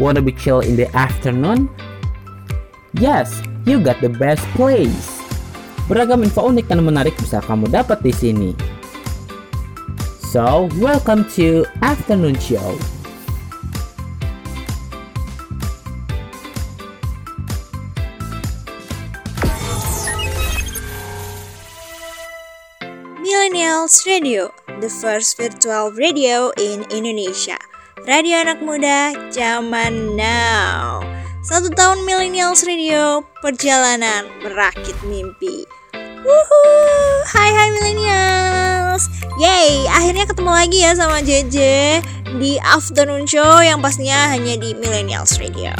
Wanna be chill in the afternoon? Yes, you got the best place. Beragam info unik dan menarik bisa kamu dapat di sini. So, welcome to Afternoon Show. Millennials Radio, the first virtual radio in Indonesia. Radio anak muda zaman now. Satu tahun Millennials Radio, perjalanan merakit mimpi. Wuhu, hai hai Millennials. Yay, akhirnya ketemu lagi ya sama JJ di afternoon show yang pastinya hanya di Millennials Radio.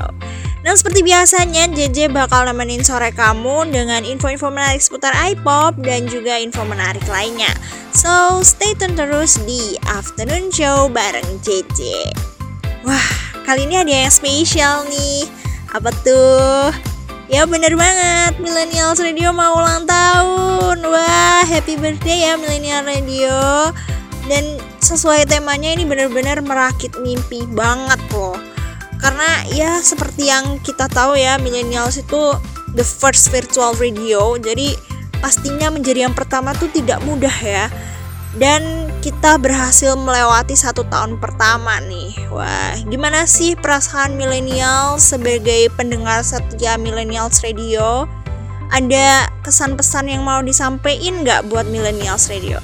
Dan seperti biasanya, JJ bakal nemenin sore kamu dengan info-info menarik seputar iPop dan juga info menarik lainnya. So, stay tune terus di Afternoon Show bareng JJ. Wah, kali ini ada yang spesial nih. Apa tuh? Ya bener banget, Millennials Radio mau ulang tahun. Wah, happy birthday ya Millennial Radio. Dan sesuai temanya ini bener-bener merakit mimpi banget loh karena ya seperti yang kita tahu ya millennials itu the first virtual radio. Jadi pastinya menjadi yang pertama tuh tidak mudah ya. Dan kita berhasil melewati satu tahun pertama nih. Wah gimana sih perasaan milenial sebagai pendengar setia millennials radio? Ada kesan pesan yang mau disampaikan nggak buat millennials radio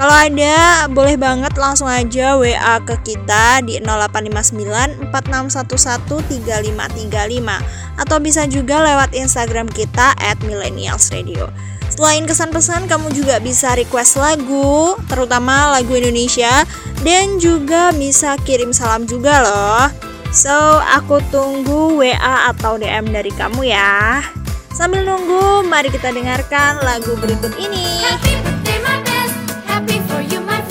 kalau ada, boleh banget langsung aja WA ke kita di 0859 4611 3535 atau bisa juga lewat Instagram kita at millennialsradio. Selain kesan pesan, kamu juga bisa request lagu, terutama lagu Indonesia, dan juga bisa kirim salam juga loh. So, aku tunggu WA atau DM dari kamu ya. Sambil nunggu, mari kita dengarkan lagu berikut ini. Happy. Happy for you, my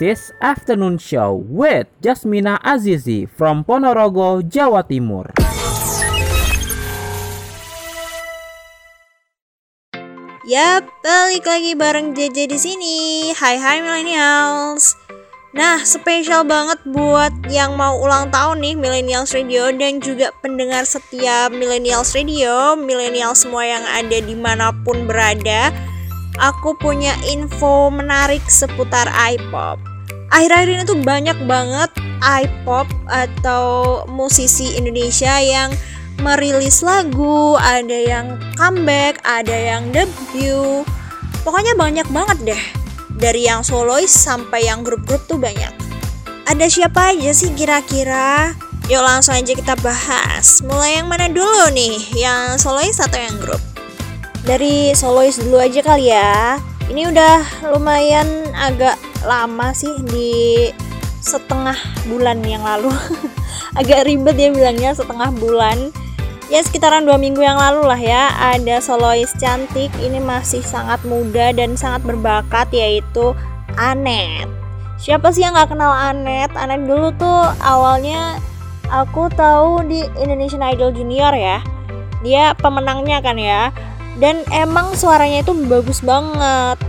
is Afternoon Show with Jasmina Azizi from Ponorogo, Jawa Timur. Yap, balik lagi bareng JJ di sini. Hai hai millennials. Nah, spesial banget buat yang mau ulang tahun nih Millennials Radio dan juga pendengar setia Millennials Radio, millennials semua yang ada di mana pun berada. Aku punya info menarik seputar iPop. Akhir-akhir ini tuh banyak banget iPop atau musisi Indonesia yang merilis lagu, ada yang comeback, ada yang debut. Pokoknya banyak banget deh dari yang solois sampai yang grup-grup tuh banyak. Ada siapa aja sih kira-kira? Yuk langsung aja kita bahas. Mulai yang mana dulu nih? Yang solois atau yang grup? Dari solois dulu aja kali ya. Ini udah lumayan agak lama sih di setengah bulan yang lalu. agak ribet ya bilangnya setengah bulan. Ya sekitaran dua minggu yang lalu lah ya ada solois cantik. Ini masih sangat muda dan sangat berbakat yaitu Anet. Siapa sih yang nggak kenal Anet? Anet dulu tuh awalnya aku tahu di Indonesian Idol Junior ya. Dia pemenangnya kan ya dan emang suaranya itu bagus banget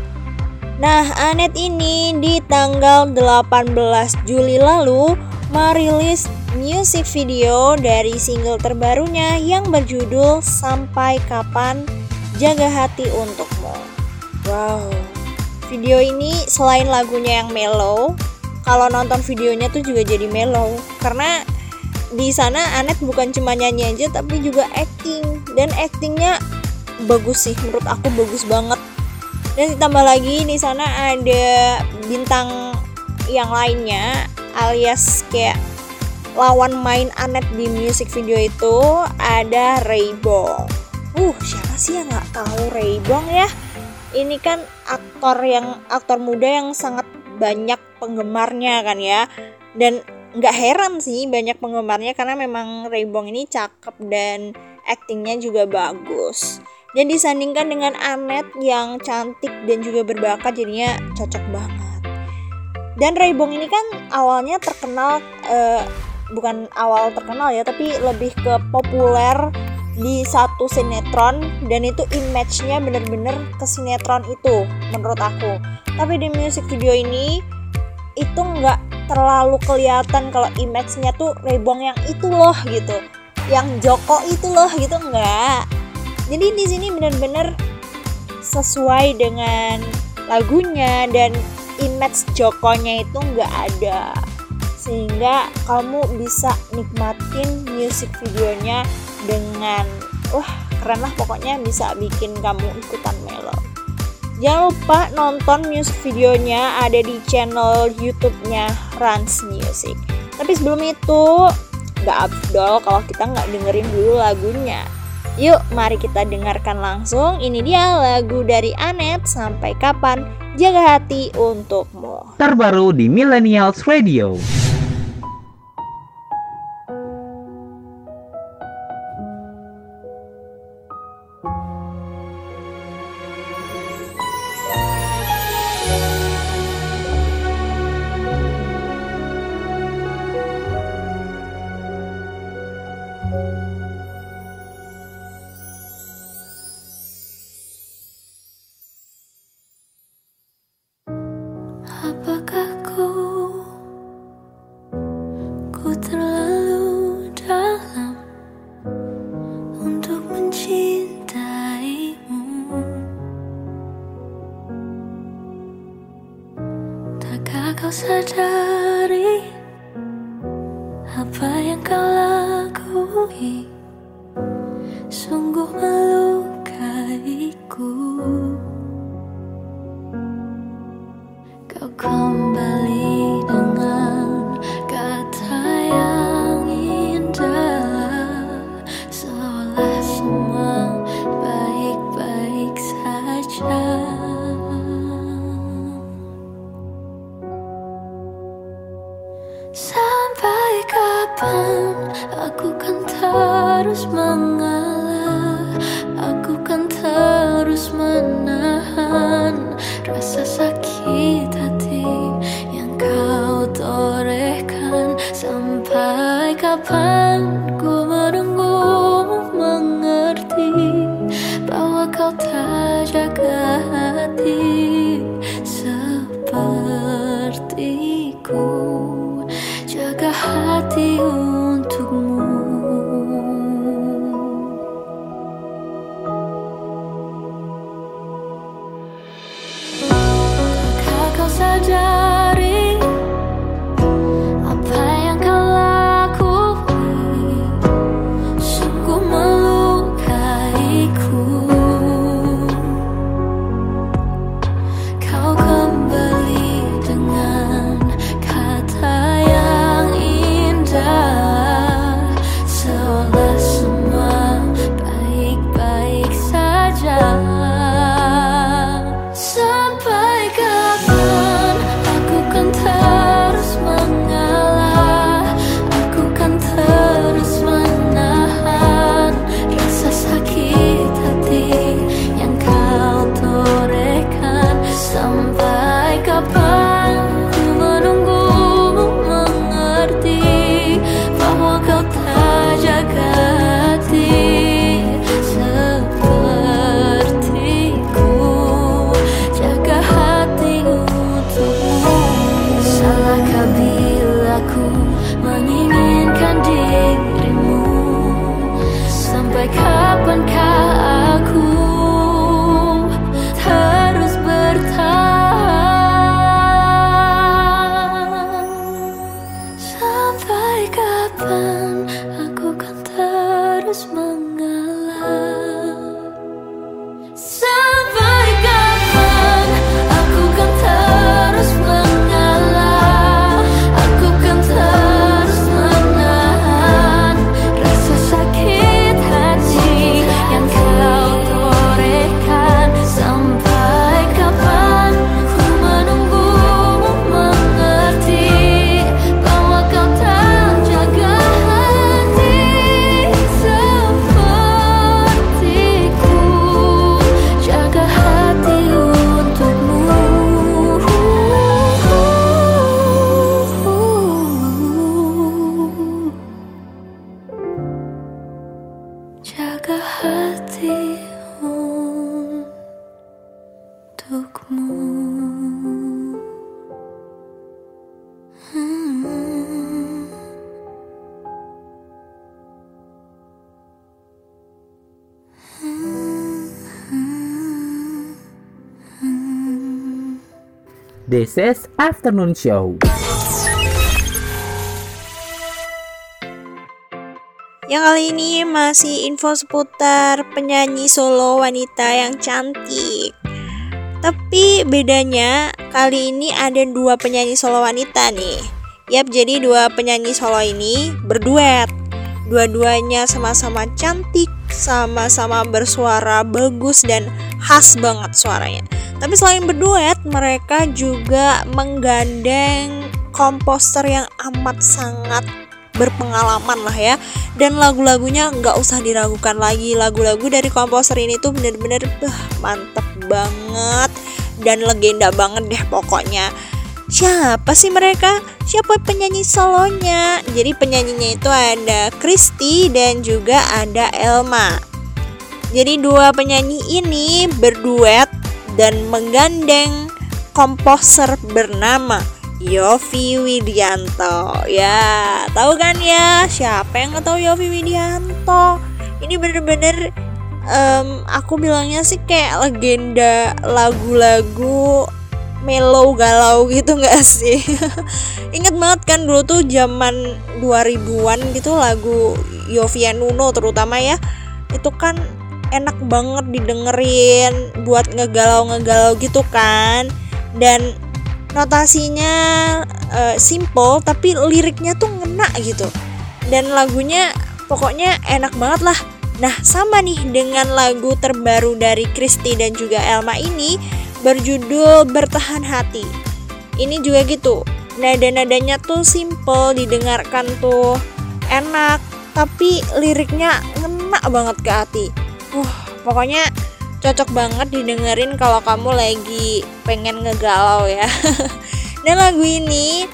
Nah, Anet ini di tanggal 18 Juli lalu merilis music video dari single terbarunya yang berjudul Sampai Kapan Jaga Hati Untukmu. Wow. Video ini selain lagunya yang mellow, kalau nonton videonya tuh juga jadi mellow karena di sana Anet bukan cuma nyanyi aja tapi juga acting dan actingnya bagus sih menurut aku bagus banget dan ditambah lagi di sana ada bintang yang lainnya alias kayak lawan main Anet di music video itu ada Raybong. Uh, siapa sih yang nggak tahu Raybong ya? Ini kan aktor yang aktor muda yang sangat banyak penggemarnya kan ya. Dan nggak heran sih banyak penggemarnya karena memang Raybong ini cakep dan aktingnya juga bagus. Dan disandingkan dengan Anet yang cantik dan juga berbakat jadinya cocok banget. Dan Raybong ini kan awalnya terkenal eh, bukan awal terkenal ya, tapi lebih ke populer di satu sinetron dan itu image-nya bener-bener ke sinetron itu menurut aku. Tapi di music video ini itu nggak terlalu kelihatan kalau image-nya tuh Raybong yang itu loh gitu. Yang Joko itu loh gitu enggak jadi di sini benar-benar sesuai dengan lagunya dan image Jokonya itu nggak ada. Sehingga kamu bisa nikmatin music videonya dengan wah keren lah pokoknya bisa bikin kamu ikutan melo jangan lupa nonton music videonya ada di channel YouTube-nya Rans Music. Tapi sebelum itu nggak abdol kalau kita nggak dengerin dulu lagunya Yuk, mari kita dengarkan langsung. Ini dia lagu dari Anet. Sampai kapan? Jaga hati untukmu. Terbaru di Millennials Radio. Afternoon Show. Yang kali ini masih info seputar penyanyi solo wanita yang cantik. Tapi bedanya kali ini ada dua penyanyi solo wanita nih. Yap, jadi dua penyanyi solo ini berduet. Dua-duanya sama-sama cantik, sama-sama bersuara bagus dan khas banget suaranya. Tapi selain berduet, mereka juga menggandeng komposer yang amat sangat berpengalaman lah ya. Dan lagu-lagunya nggak usah diragukan lagi. Lagu-lagu dari komposer ini tuh bener-bener bah, mantep banget. Dan legenda banget deh pokoknya. Siapa sih mereka? Siapa penyanyi solonya? Jadi penyanyinya itu ada Kristi dan juga ada Elma. Jadi dua penyanyi ini berduet dan menggandeng komposer bernama Yofi Widianto. Ya, tahu kan ya? Siapa yang tahu Yofi Widianto? Ini bener-bener em, aku bilangnya sih kayak legenda lagu-lagu mellow galau gitu nggak sih? Ingat banget kan dulu tuh zaman 2000-an gitu lagu Yofian Nuno terutama ya. Itu kan enak banget didengerin buat ngegalau-ngegalau gitu kan. Dan notasinya eh, simple tapi liriknya tuh ngena gitu. Dan lagunya pokoknya enak banget lah. Nah sama nih dengan lagu terbaru dari Kristi dan juga Elma ini berjudul Bertahan Hati. Ini juga gitu nada-nadanya tuh simple didengarkan tuh enak tapi liriknya ngena banget ke hati uh pokoknya cocok banget didengerin kalau kamu lagi pengen ngegalau ya. Dan lagu ini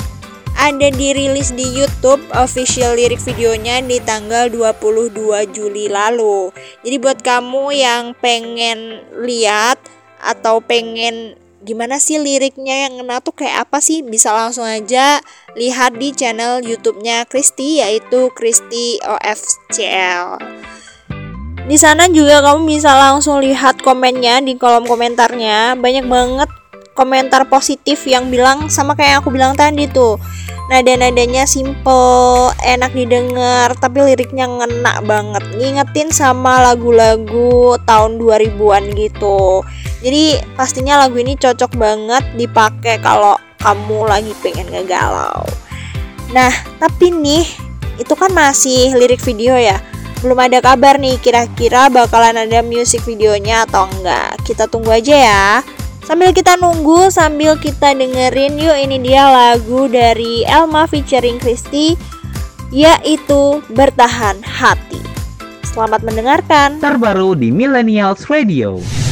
ada dirilis di YouTube official lirik videonya di tanggal 22 Juli lalu. Jadi buat kamu yang pengen lihat atau pengen gimana sih liriknya yang ngena tuh kayak apa sih bisa langsung aja lihat di channel YouTube-nya Kristi yaitu Kristi OFCL. Di sana juga kamu bisa langsung lihat komennya di kolom komentarnya. Banyak banget komentar positif yang bilang sama kayak aku bilang tadi tuh. Nada-nadanya simple, enak didengar, tapi liriknya ngena banget. Ngingetin sama lagu-lagu tahun 2000-an gitu. Jadi pastinya lagu ini cocok banget dipakai kalau kamu lagi pengen ngegalau. Nah, tapi nih itu kan masih lirik video ya. Belum ada kabar nih kira-kira bakalan ada music videonya atau enggak. Kita tunggu aja ya. Sambil kita nunggu, sambil kita dengerin yuk ini dia lagu dari Elma featuring Kristi yaitu Bertahan Hati. Selamat mendengarkan. Terbaru di Millennials Radio.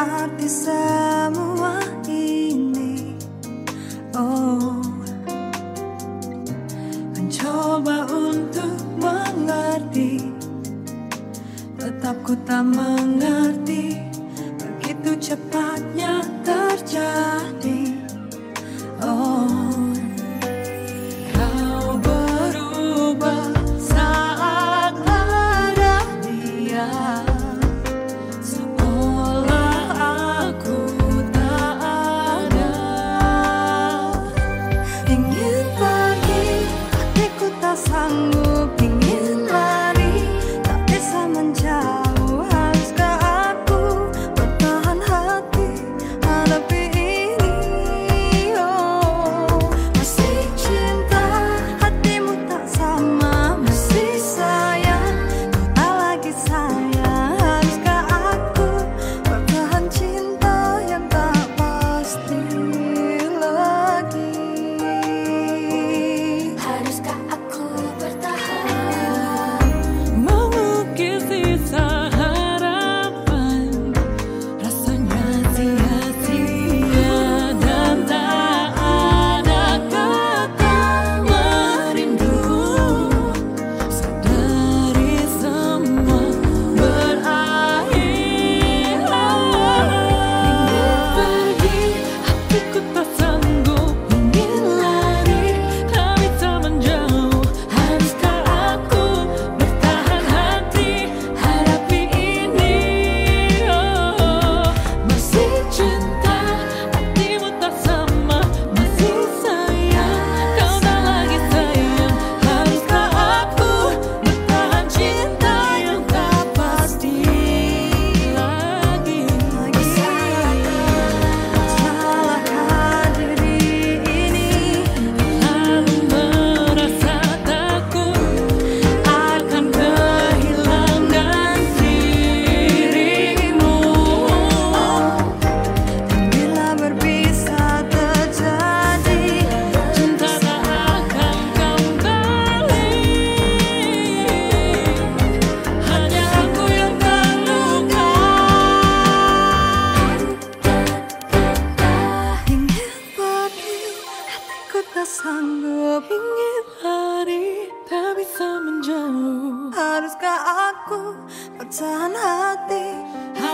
Arti semua ini Oh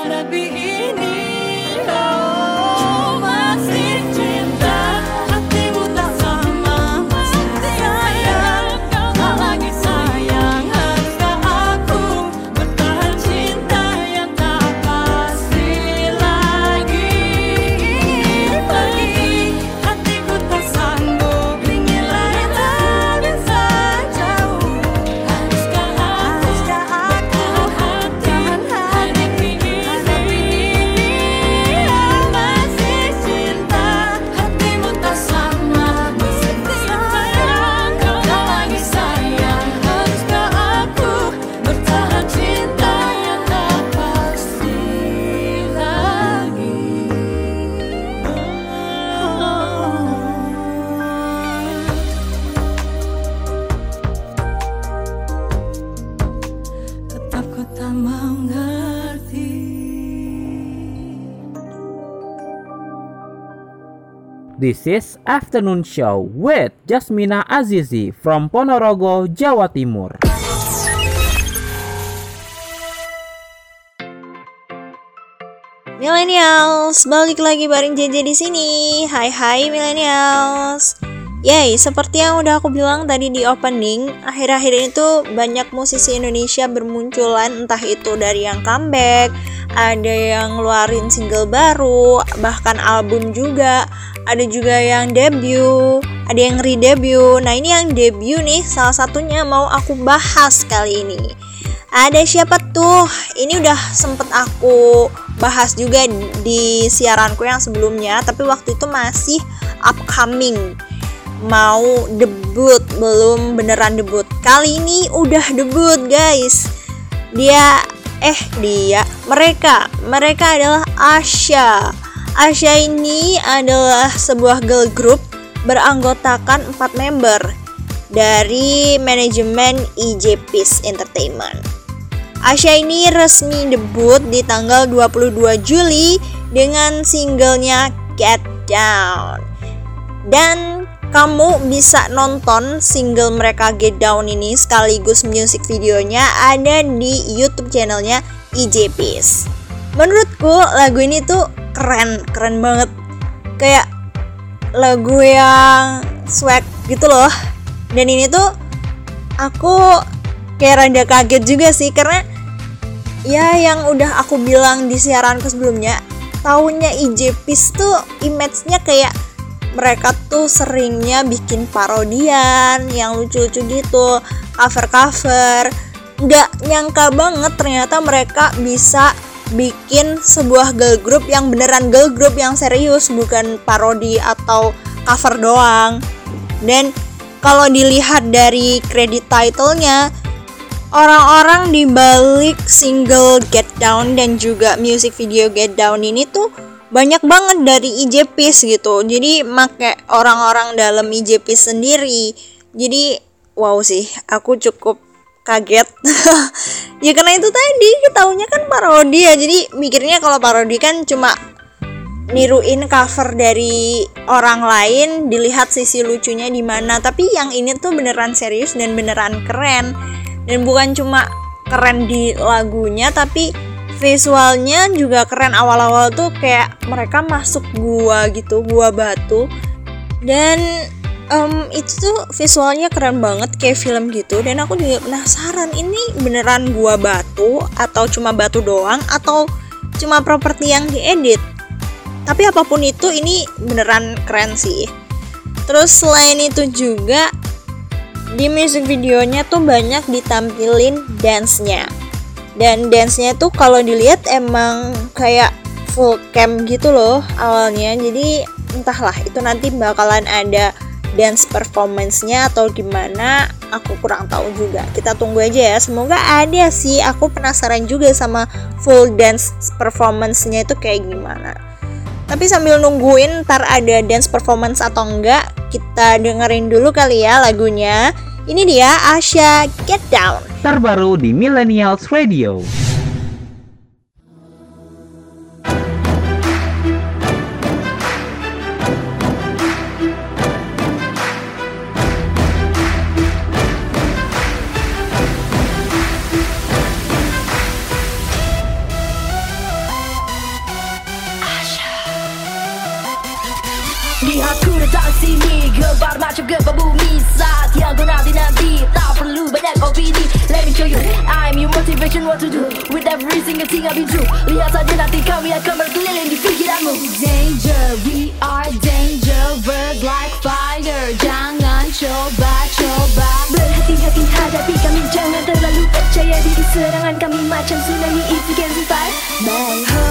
Hadapi ini Oh, This is Afternoon Show with Jasmina Azizi from Ponorogo, Jawa Timur. Millennials, balik lagi bareng JJ di sini. Hai hai millennials. Yay, seperti yang udah aku bilang tadi di opening, akhir-akhir ini tuh banyak musisi Indonesia bermunculan entah itu dari yang comeback, ada yang ngeluarin single baru, bahkan album juga, ada juga yang debut, ada yang re-debut. Nah, ini yang debut nih salah satunya mau aku bahas kali ini. Ada siapa tuh? Ini udah sempet aku bahas juga di siaranku yang sebelumnya, tapi waktu itu masih upcoming. Mau debut, belum beneran debut. Kali ini udah debut, guys. Dia eh dia, mereka, mereka adalah Asya. Asya ini adalah sebuah girl group beranggotakan 4 member dari manajemen EJ Peace Entertainment. Asya ini resmi debut di tanggal 22 Juli dengan singlenya Get Down. Dan kamu bisa nonton single mereka Get Down ini sekaligus music videonya ada di YouTube channelnya EJ Peace. Menurutku lagu ini tuh keren, keren banget. Kayak lagu yang swag gitu loh. Dan ini tuh aku kayak rada kaget juga sih karena ya yang udah aku bilang di siaranku sebelumnya tahunnya IJPIS tuh image-nya kayak mereka tuh seringnya bikin parodian yang lucu-lucu gitu cover-cover nggak nyangka banget ternyata mereka bisa bikin sebuah girl group yang beneran girl group yang serius bukan parodi atau cover doang. Dan kalau dilihat dari kredit titlenya orang-orang di balik single Get Down dan juga music video Get Down ini tuh banyak banget dari IJPs gitu. Jadi make orang-orang dalam IJPs sendiri. Jadi wow sih aku cukup kaget. Ya karena itu tadi ketahunya kan parodi ya. Jadi mikirnya kalau parodi kan cuma niruin cover dari orang lain dilihat sisi lucunya di mana. Tapi yang ini tuh beneran serius dan beneran keren. Dan bukan cuma keren di lagunya tapi visualnya juga keren. Awal-awal tuh kayak mereka masuk gua gitu gua batu. Dan em, itu tuh visualnya keren banget kayak film gitu. Dan aku juga penasaran ini beneran gua batu atau cuma batu doang atau cuma properti yang diedit? Tapi apa pun itu ini beneran keren sih. Terus selain itu juga di music videonya tuh banyak ditampilin dance-nya. Dan dance-nya tuh kalau dilihat emang kayak full cam gitu loh awalnya. Jadi entahlah itu nanti bakalan ada dance performance-nya atau gimana aku kurang tahu juga kita tunggu aja ya semoga ada sih aku penasaran juga sama full dance performance-nya itu kayak gimana tapi sambil nungguin ntar ada dance performance atau enggak, kita dengerin dulu kali ya lagunya. Ini dia Asya Get Down. Terbaru di Millennials Radio. Macam gempa bumi Saat yang kau nanti-nanti Tak perlu banyak opini Let me show you. I'm your motivation what to do. With every single thing I've been through Lihat saja nanti kami akan berkeliling di pikiranmu Danger, we are danger Bird like fire. Jangan coba-coba Berhati-hati hadapi kami Jangan terlalu percaya diri. Serangan kami macam tsunami If you can survive. Bye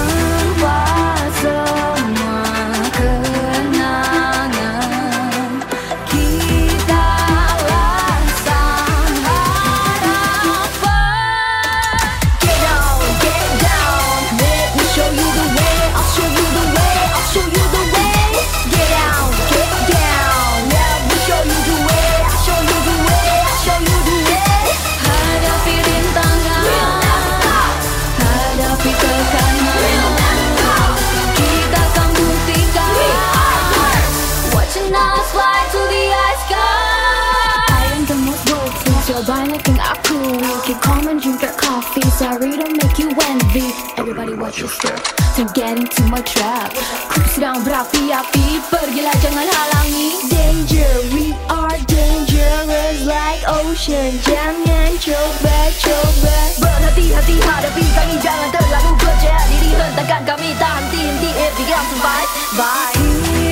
Everybody watch your step. Don't get into my trap. Ku sedang berapi-api Pergilah jangan halangi. Danger, we are dangerous like ocean. Jangan coba-coba Berhati-hati hadapi kami Jangan terlalu gojek. Diri hentakan kami Tak henti-henti Eh biar sampai Bye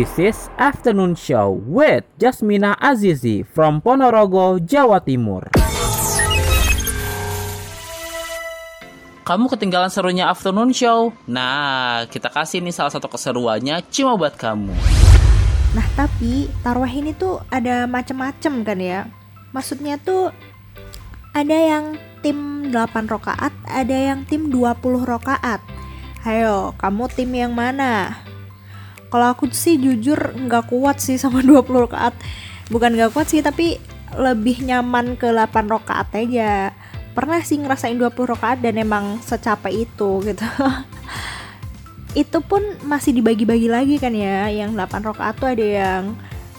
This is Afternoon Show with Jasmina Azizi from Ponorogo, Jawa Timur. Kamu ketinggalan serunya Afternoon Show? Nah, kita kasih nih salah satu keseruannya cuma buat kamu. Nah tapi taraweh ini tuh ada macem-macem kan ya Maksudnya tuh ada yang tim 8 rokaat, ada yang tim 20 rokaat Ayo, kamu tim yang mana? Kalau aku sih jujur nggak kuat sih sama 20 rokaat. Bukan nggak kuat sih tapi lebih nyaman ke 8 rokaat aja. Pernah sih ngerasain 20 rokaat dan emang secapek itu gitu. Itu pun masih dibagi-bagi lagi kan ya yang 8 rokaat tuh ada yang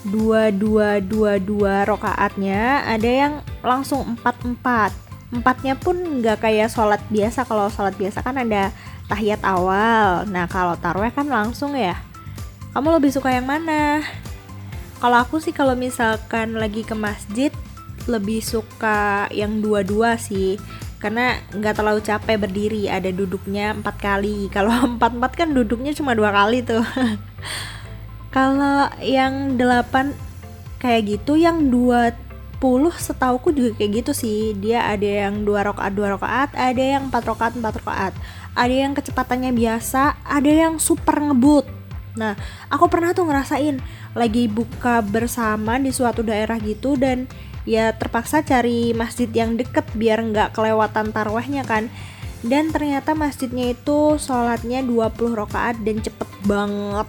dua dua dua dua rokaatnya ada yang langsung empat empat. Empatnya pun nggak kayak sholat biasa. Kalau sholat biasa kan ada tahiyat awal. Nah kalau taraweh kan langsung ya kamu lebih suka yang mana? Kalau aku sih kalau misalkan lagi ke masjid lebih suka yang dua-dua sih. Karena nggak terlalu capek berdiri ada duduknya empat kali. Kalau empat empat kan duduknya cuma dua kali tuh. Kalau yang delapan kayak gitu yang dua puluh setauku juga kayak gitu sih. Dia ada yang dua rakaat dua rakaat ada yang empat rakaat empat rakaat ada yang kecepatannya biasa ada yang super ngebut nah aku pernah tuh ngerasain lagi buka bersama di suatu daerah gitu dan ya terpaksa cari masjid yang deket biar nggak kelewatan tarwehnya kan. Dan ternyata masjidnya itu sholatnya 20 rakaat dan cepet banget.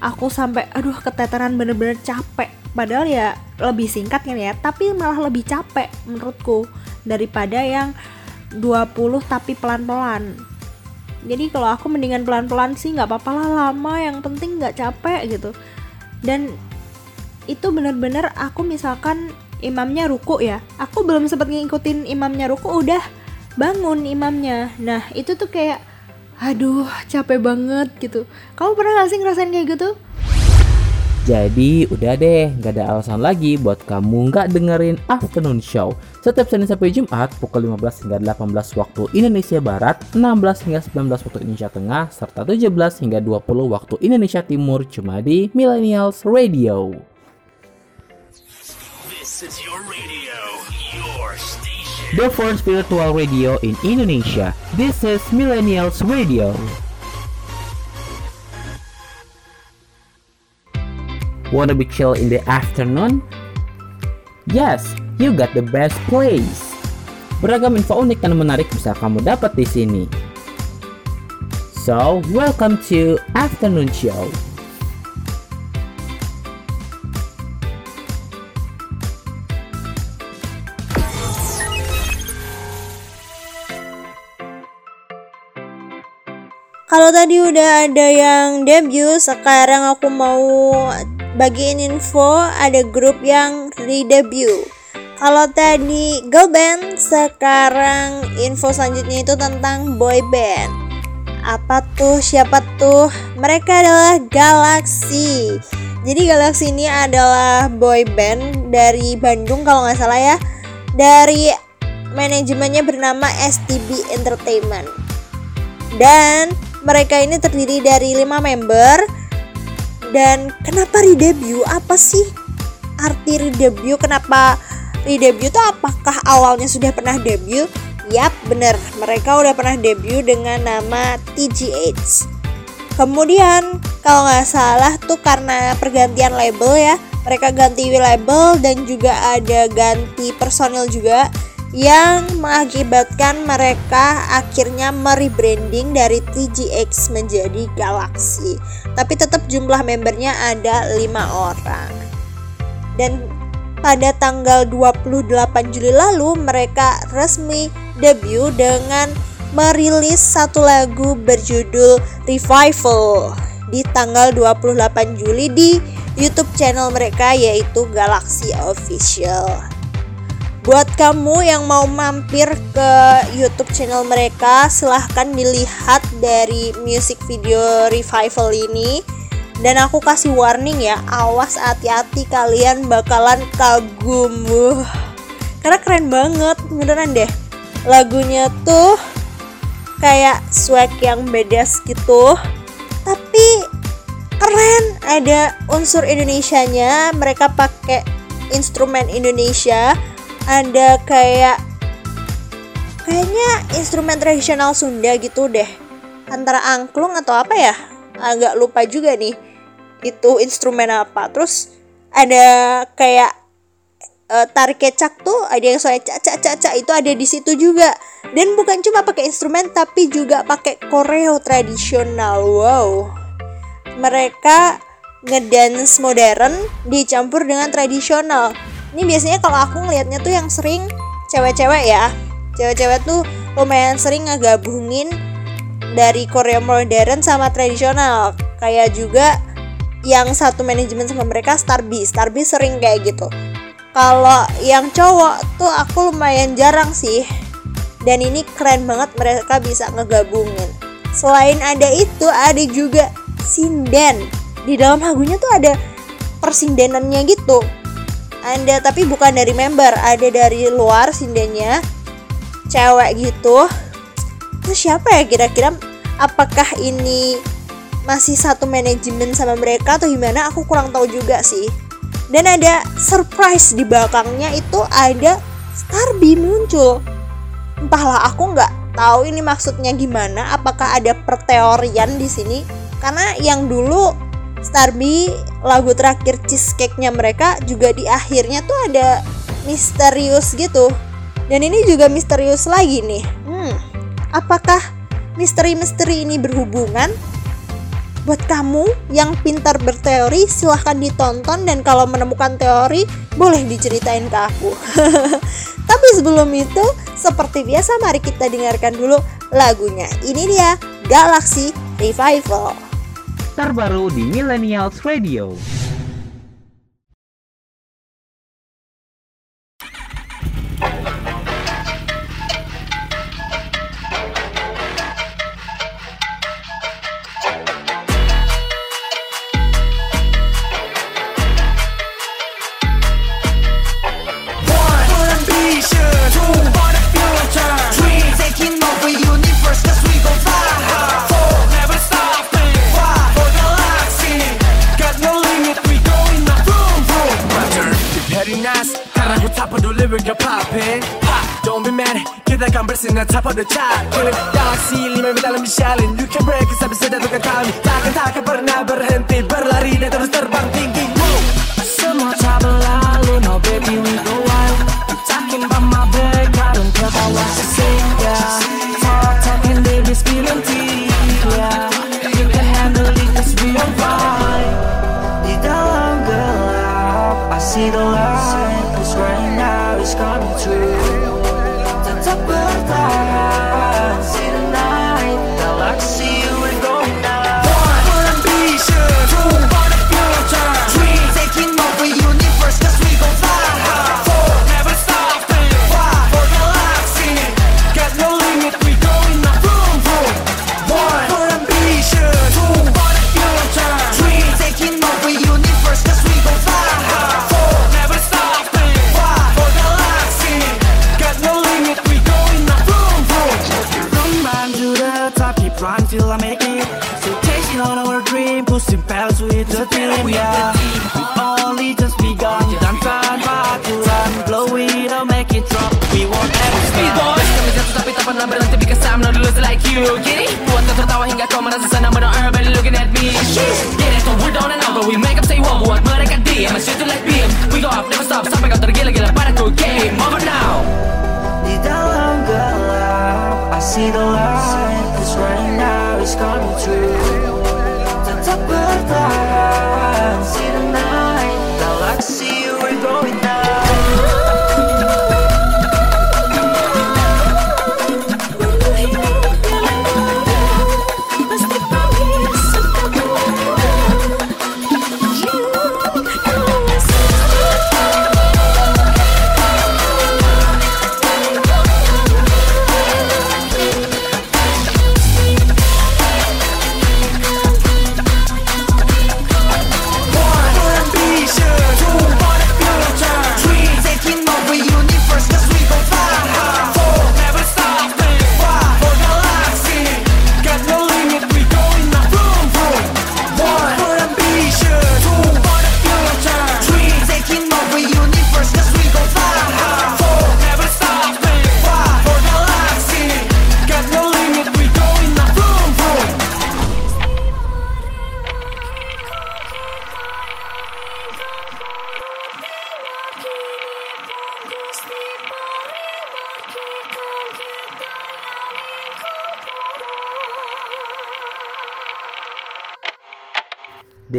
Aku sampai aduh keteteran bener-bener capek. Padahal ya lebih singkat kan ya tapi malah lebih capek menurutku daripada yang 20 tapi pelan-pelan jadi kalau aku mendingan pelan-pelan sih nggak apa-apa lah lama yang penting nggak capek gitu. Dan itu bener-bener aku misalkan imamnya ruku ya aku belum sempat ngikutin imamnya ruku udah bangun imamnya. Nah itu tuh kayak aduh capek banget gitu. Kamu pernah gak sih ngerasain kayak gitu Jadi udah deh, nggak ada alasan lagi buat kamu nggak dengerin Afternoon Show setiap Senin sampai Jumat pukul 15 hingga 18 waktu Indonesia Barat, 16 hingga 19 waktu Indonesia Tengah, serta 17 hingga 20 waktu Indonesia Timur cuma di Millennials Radio. This is your radio, your station. The first virtual radio in Indonesia. This is Millennials Radio. Wanna be chill in the afternoon? Yes, you got the best place. Beragam info unik dan menarik bisa kamu dapat di sini. So, welcome to Afternoon Show. Kalau tadi udah ada yang debut, sekarang aku mau bagiin info ada grup yang redebut. Kalau tadi girl band, sekarang info selanjutnya itu tentang boy band. Apa tuh? Siapa tuh? Mereka adalah Galaxy. Jadi Galaxy ini adalah boy band dari Bandung kalau nggak salah ya. Dari manajemennya bernama STB Entertainment. Dan mereka ini terdiri dari lima member. Dan kenapa redebut? Apa sih arti redebut? Kenapa redebut itu apakah awalnya sudah pernah debut? Yap, bener. Mereka udah pernah debut dengan nama TGH. Kemudian kalau nggak salah tuh karena pergantian label ya, mereka ganti label dan juga ada ganti personil juga yang mengakibatkan mereka akhirnya merebranding dari TGX menjadi Galaxy. Tapi tetap jumlah membernya ada lima orang. Dan pada tanggal 28 Juli lalu mereka resmi debut dengan merilis satu lagu berjudul Revival di tanggal 28 Juli di YouTube channel mereka yaitu Galaxy Official. Buat kamu yang mau mampir ke YouTube channel mereka, silahkan dilihat dari music video Revival ini. Dan aku kasih warning ya, awas hati-hati kalian bakalan kagum. Wuh. Karena keren banget, beneran deh. Lagunya tuh kayak swag yang beda gitu. Tapi keren, ada unsur Indonesianya. Mereka pakai instrumen Indonesia. Ada kayak kayaknya instrumen tradisional Sunda gitu deh. Antara angklung atau apa ya? Agak lupa juga nih itu instrumen apa. Terus ada kayak eh, tarik kecak tuh ada yang soal cak cak cak cak itu ada di situ juga. Dan bukan cuma pakai instrumen tapi juga pakai koreo tradisional. Wow. Mereka ngedance modern dicampur dengan tradisional ini biasanya kalau aku ngelihatnya tuh yang sering cewek-cewek ya. Cewek-cewek tuh lumayan sering ngegabungin dari koreo modern sama tradisional. Kayak juga yang satu manajemen sama mereka Starby. Starby sering kayak gitu. Kalau yang cowok tuh aku lumayan jarang sih. Dan ini keren banget mereka bisa ngegabungin. Selain ada itu ada juga sinden di dalam lagunya tuh ada persindenannya gitu ada tapi bukan dari member ada dari luar sindennya cewek gitu. Terus siapa ya kira-kira? Apakah ini masih satu manajemen sama mereka atau gimana? Aku kurang tahu juga sih. Dan ada surprise di belakangnya itu ada Starby muncul. Entahlah aku nggak tahu ini maksudnya gimana. Apakah ada perteorian di sini? Karena yang dulu Starby lagu terakhir cheesecake-nya mereka juga di akhirnya tuh ada misterius gitu dan ini juga misterius lagi nih hmm apakah misteri-misteri ini berhubungan Buat kamu yang pintar berteori, silahkan ditonton dan kalau menemukan teori, boleh diceritain ke aku. Tapi sebelum itu, seperti biasa mari kita dengarkan dulu lagunya. Ini dia, Galaxy Revival. Terbaru di Millennials Radio. Karena ku tak peduli we got poppin'. Pop, don't be mad. Kita kan bersinar top of the chart. Killing galaxy, lima medali Michelin. You can break, tapi sudah tukar kami. Takkan takkan pernah berhenti berlari dan terus terbang tinggi. Semua tak berlalu, no baby we go wild. Talking about my back, I don't care about what you say, yeah. Talk, talking, baby, spilling tea, yeah. You can handle it, cause we on fire. Di dalam gelap, I see the light, loser like you Get it? Buat kau tertawa hingga kau merasa senang But everybody looking at me Get it? So we're down and out But we make up say wow Buat mereka diam I shoot you like beam We go up, never stop Sampai kau tergila-gila padaku Game over now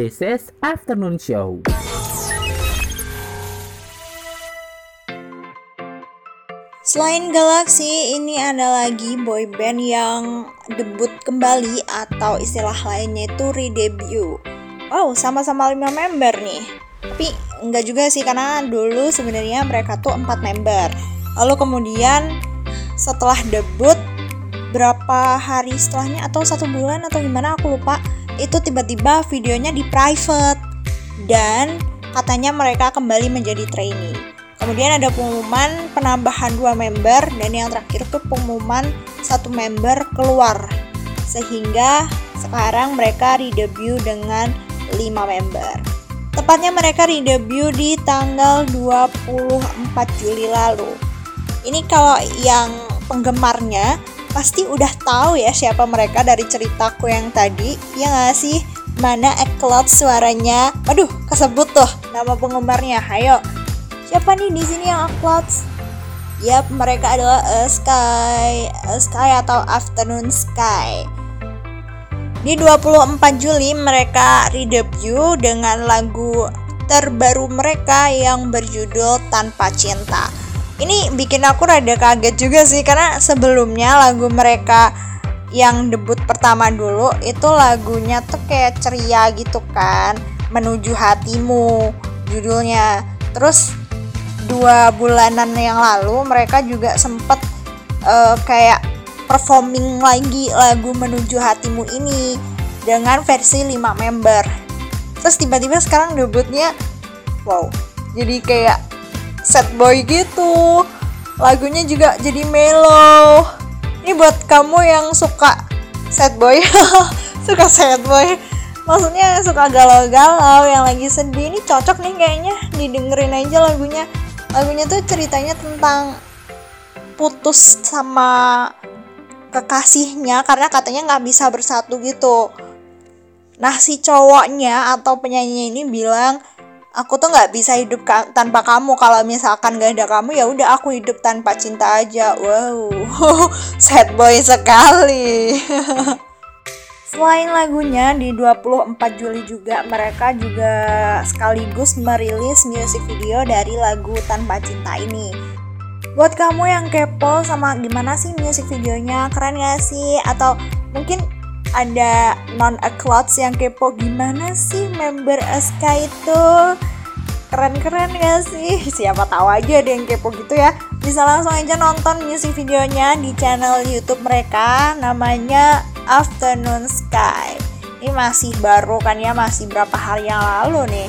Is Afternoon Show. Selain Galaxy, ini ada lagi boy band yang debut kembali atau istilah lainnya itu redebut. Wow, sama-sama 5 member nih. Tapi enggak juga sih karena dulu sebenarnya mereka tuh 4 member. Lalu kemudian setelah debut berapa hari setelahnya atau satu bulan atau gimana aku lupa itu tiba-tiba videonya di private dan katanya mereka kembali menjadi trainee. Kemudian ada pengumuman penambahan dua member dan yang terakhir tuh pengumuman satu member keluar. Sehingga sekarang mereka redebut dengan 5 member. Tepatnya mereka redebut di tanggal 24 Juli lalu. Ini kalau yang penggemarnya pasti udah tahu ya siapa mereka dari ceritaku yang tadi, ya nggak sih? Mana Eclot suaranya? Waduh, kesebut tuh nama penggemarnya. Ayo, siapa nih di sini yang Eclot? Yap, mereka adalah A Sky, A Sky atau Afternoon Sky. Di 24 Juli mereka redebut dengan lagu terbaru mereka yang berjudul Tanpa Cinta. Ini bikin aku rada kaget juga sih karena sebelumnya lagu mereka yang debut pertama dulu itu lagunya tuh kayak ceria gitu kan, menuju hatimu judulnya. Terus dua bulanan yang lalu mereka juga sempet eh, kayak performing lagi lagu menuju hatimu ini dengan versi 5 member terus tiba-tiba sekarang debutnya wow jadi kayak sad boy gitu. Lagunya juga jadi mellow. Ini buat kamu yang suka sad boy. Suka sad boy. Maksudnya suka galau-galau yang lagi sedih. Ini cocok nih kayaknya. Didengerin aja lagunya. Lagunya tuh ceritanya tentang putus sama kekasihnya karena katanya nggak bisa bersatu gitu. Nah si cowoknya atau penyanyi ini bilang aku tuh nggak bisa hidup ka- tanpa kamu kalau misalkan gak ada kamu ya udah aku hidup tanpa cinta aja. Wow, sad boy sekali. Selain lagunya di 24 Juli juga mereka juga sekaligus merilis music video dari lagu Tanpa Cinta ini. Buat kamu yang kepo sama gimana sih music videonya, keren gak sih? Atau mungkin ada non clouds yang kepo gimana sih member SK itu? Keren-keren gak sih? Siapa tahu aja ada yang kepo gitu ya. Bisa langsung aja nonton music videonya di channel YouTube mereka namanya Afternoon Sky. Ini masih baru kan ya, masih berapa hari yang lalu nih.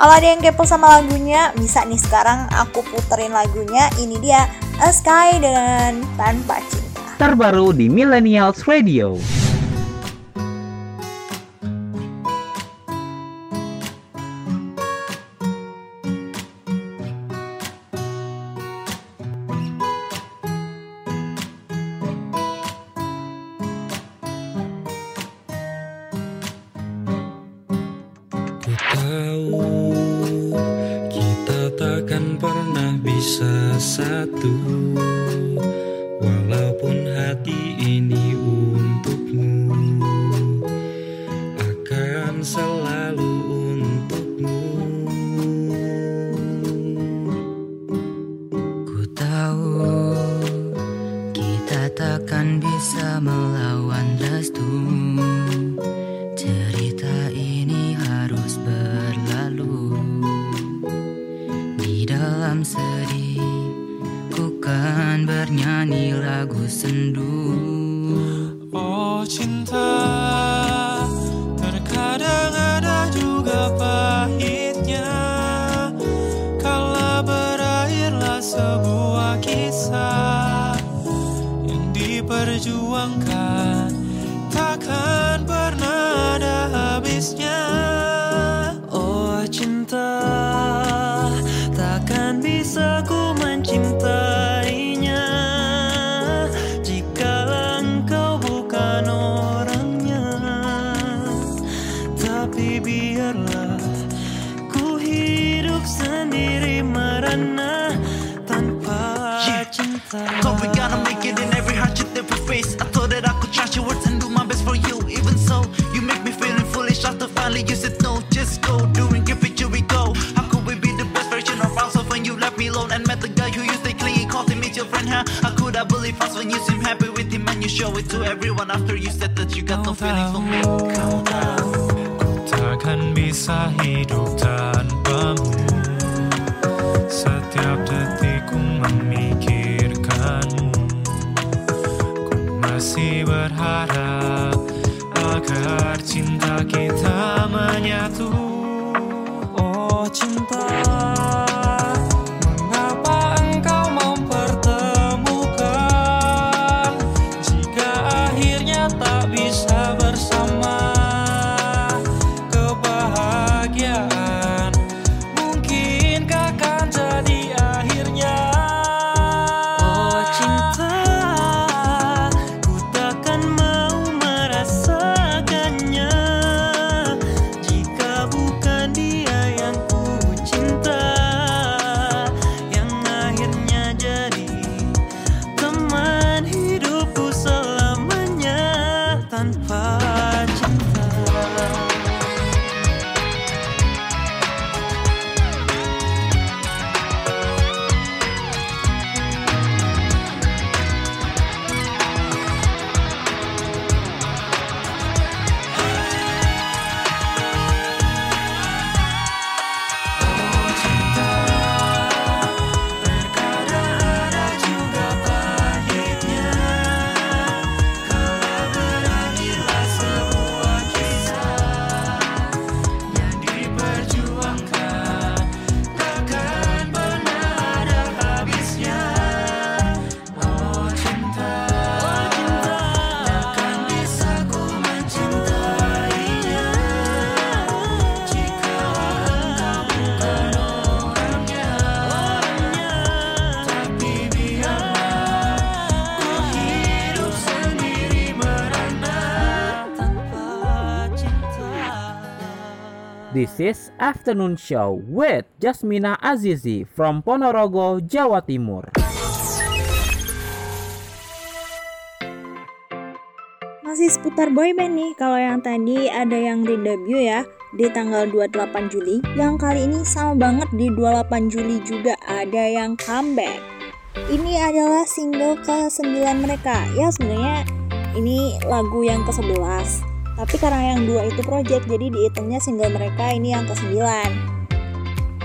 Kalau ada yang kepo sama lagunya, bisa nih sekarang aku puterin lagunya. Ini dia A Sky dengan Tanpa Cinta. Terbaru di Millennials Radio. Bisa Tanpa Afternoon Show with Jasmina Azizi from Ponorogo, Jawa Timur. Masih seputar boyband nih, kalau yang tadi ada yang redebut ya di tanggal 28 Juli. Yang kali ini sama banget di 28 Juli juga ada yang comeback. Ini adalah single ke-9 mereka. Ya sebenarnya ini lagu yang ke-11. Tapi karena yang dua itu project, jadi dihitungnya single mereka ini yang ke-9.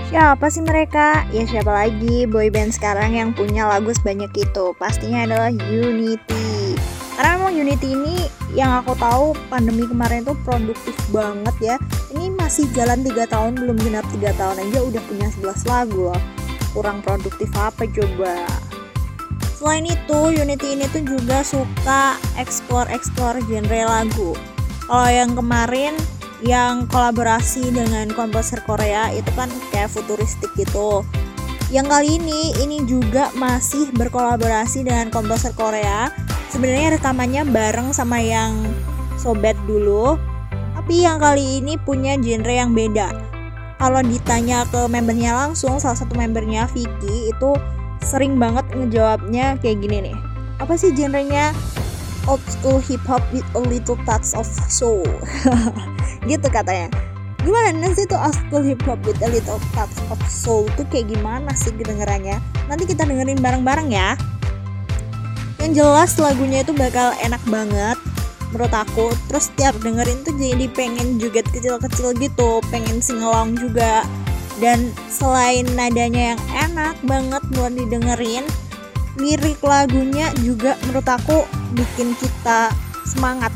Siapa sih mereka? Ya siapa lagi boyband sekarang yang punya lagu sebanyak itu? Pastinya adalah Unity. Karena memang Unity ini yang aku tahu pandemi kemarin tuh produktif banget ya. Ini masih jalan 3 tahun, belum genap 3 tahun aja udah punya 11 lagu loh. Kurang produktif apa coba? Selain itu, Unity ini tuh juga suka explore-explore genre lagu. Kalau yang kemarin yang kolaborasi dengan komposer Korea itu kan kayak futuristik gitu. Yang kali ini ini juga masih berkolaborasi dengan komposer Korea. Sebenarnya rekamannya bareng sama yang Sobat dulu, tapi yang kali ini punya genre yang beda. kalau ditanya ke membernya langsung salah satu membernya Vicky itu sering banget ngejawabnya kayak gini nih apa sih genrenya old school hip hop with a little touch of soul. Gitu katanya. Gimana sih tuh old school hip hop with a little touch of soul tuh kayak gimana sih kedengerannya? Nanti kita dengerin bareng-bareng ya. Yang jelas lagunya itu bakal enak banget menurut aku. Terus tiap dengerin tuh jadi pengen joget kecil-kecil gitu pengen singelong juga. Dan selain nadanya yang enak banget buat didengerin lirik lagunya juga menurut aku bikin kita semangat.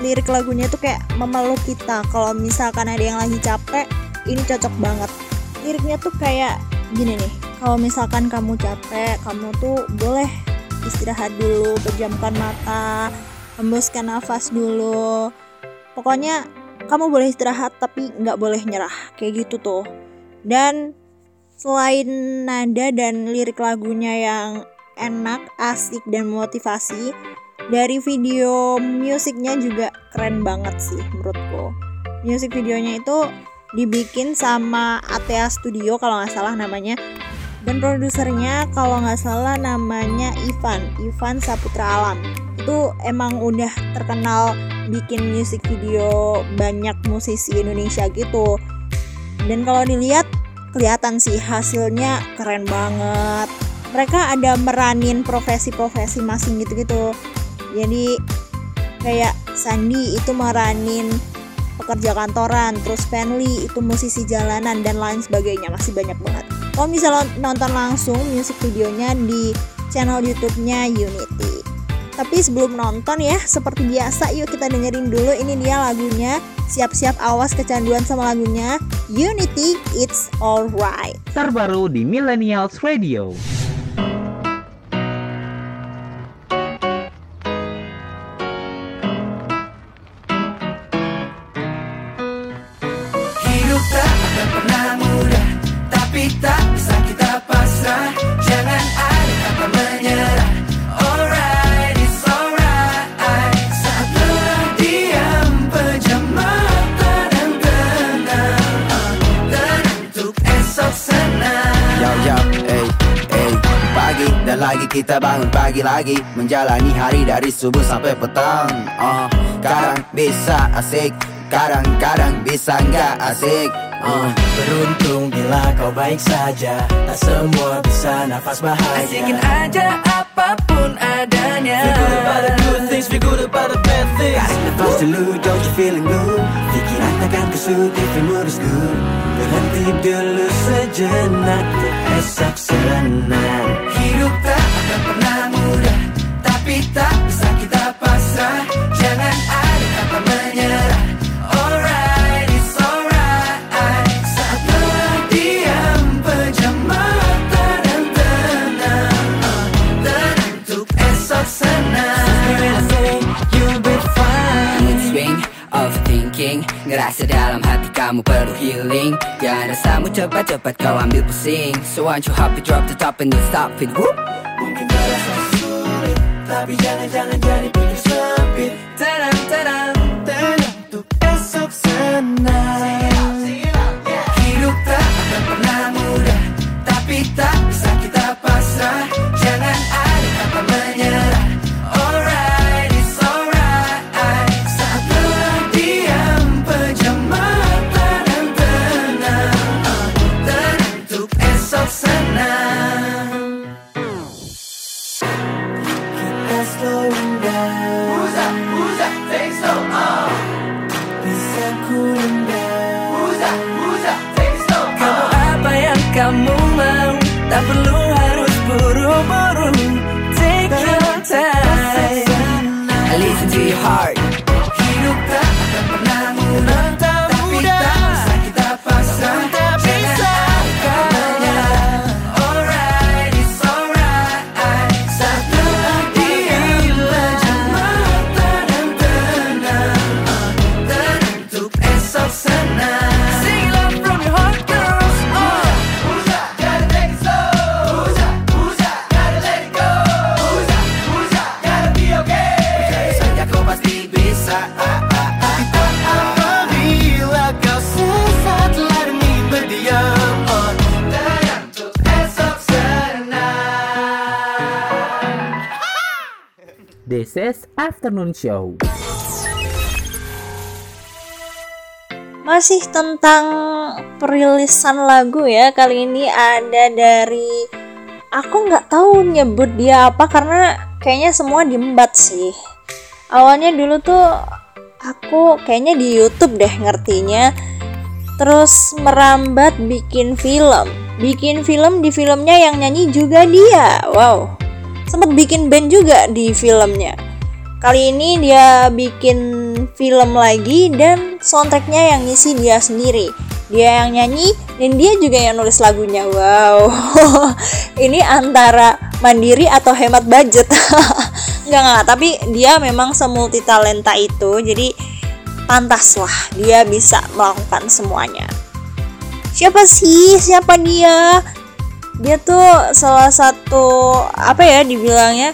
Lirik lagunya tuh kayak memeluk kita. Kalau misalkan ada yang lagi capek ini cocok banget. Liriknya tuh kayak gini nih. Kalau misalkan kamu capek kamu tuh boleh istirahat dulu pejamkan mata hembuskan nafas dulu. Pokoknya kamu boleh istirahat tapi nggak boleh nyerah. Kayak gitu tuh. Dan selain nada dan lirik lagunya yang enak asik dan motivasi. Dari video musiknya juga keren banget sih menurutku. Musik videonya itu dibikin sama Atea Studio kalau nggak salah namanya. Dan produsernya kalau nggak salah namanya Ivan Ivan Saputra Alam. Itu emang udah terkenal bikin musik video banyak musisi Indonesia gitu. Dan kalau dilihat kelihatan sih hasilnya keren banget mereka ada meranin profesi-profesi masing gitu-gitu. Jadi kayak Sandi itu meranin pekerja kantoran terus Fanly itu musisi jalanan dan lain sebagainya. Masih banyak banget. Kalau misalnya nonton langsung musik videonya di channel YouTube-nya Unity. Tapi sebelum nonton ya seperti biasa yuk kita dengerin dulu. Ini dia lagunya siap-siap awas kecanduan sama lagunya Unity It's Alright. Terbaru di Millennials Radio. Lagi kita bangun pagi lagi. Menjalani hari dari subuh sampai petang. Uh, Kadang bisa asik Kadang-kadang bisa nggak asik. Uh. Beruntung bila kau baik saja. Tak semua bisa nafas bahagia. Asikin aja apa pun adanya. Feel good about the good things, feel good about the bad things. Tarik nafas dulu, don't you feeling good? Pikiran takkan kusut if your mood is good. Berhenti dulu sejenak Untuk esok senang Hidup tak akan pernah mudah Tapi tak bisa kita pasrah Jangan ada kata menyerah. Alright, it's alright. Saat lelah diam Pejam mata dan tenang. Uh, Tenang untuk esok senang. You'll be fine. Swing, overthinking Ngerasa dalam hati kamu perlu healing rasamu cepat-cepat kau ambil pusing. So once you it, drop the top and don't stop it. Mungkin terasa sulit Tapi jangan-jangan jadi pikir Afternoon Show. Masih tentang perilisan lagu ya. Kali ini ada dari Aku nggak tahu nyebut dia apa Karena kayaknya semua diembat sih. Awalnya dulu tuh Aku kayaknya di Youtube deh ngertinya. Terus merambat bikin film. Bikin film di filmnya yang nyanyi juga dia. Wow. Sempet bikin band juga di filmnya Kali ini dia bikin film lagi dan soundtracknya yang ngisi dia sendiri. Dia yang nyanyi dan dia juga yang nulis lagunya. Wow, ini antara mandiri atau hemat budget. Enggak enggak, tapi dia memang semulti talenta itu. Jadi pantas lah dia bisa melakukan semuanya. Siapa sih? Siapa dia? Dia tuh salah satu apa ya dibilangnya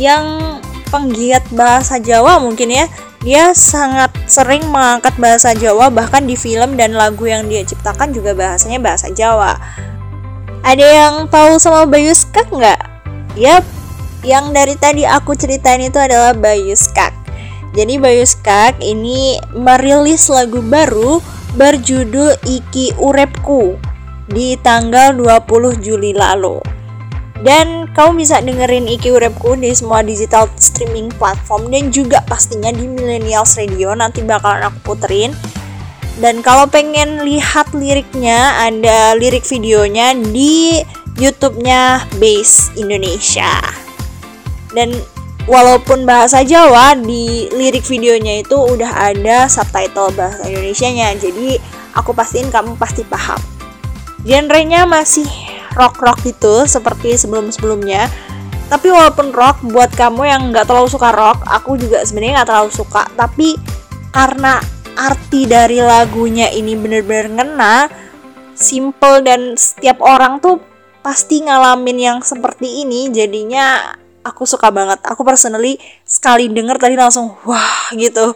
yang penggiat bahasa Jawa mungkin ya. Dia sangat sering mengangkat bahasa Jawa bahkan di film dan lagu yang dia ciptakan juga bahasanya bahasa Jawa. Ada yang tahu sama Bayu Skak nggak? Yap, yang dari tadi aku ceritain itu adalah Bayu Skak. Jadi Bayu Skak ini merilis lagu baru berjudul Iki Urepku di tanggal 20 Juli lalu dan kamu bisa dengerin Iki Urepku di semua digital streaming platform dan juga pastinya di Millennials Radio nanti bakalan aku puterin. Dan kalau pengen lihat liriknya, ada lirik videonya di YouTube-nya Base Indonesia. Dan walaupun bahasa Jawa di lirik videonya itu udah ada subtitle bahasa Indonesianya. Jadi aku pastiin kamu pasti paham. Genrenya masih rock-rock gitu seperti sebelum-sebelumnya. Tapi walaupun rock buat kamu yang nggak terlalu suka rock aku juga sebenarnya nggak terlalu suka. Tapi karena arti dari lagunya ini bener-bener ngena simple dan setiap orang tuh pasti ngalamin yang seperti ini. Jadinya aku suka banget. Aku personally sekali denger tadi langsung wah gitu.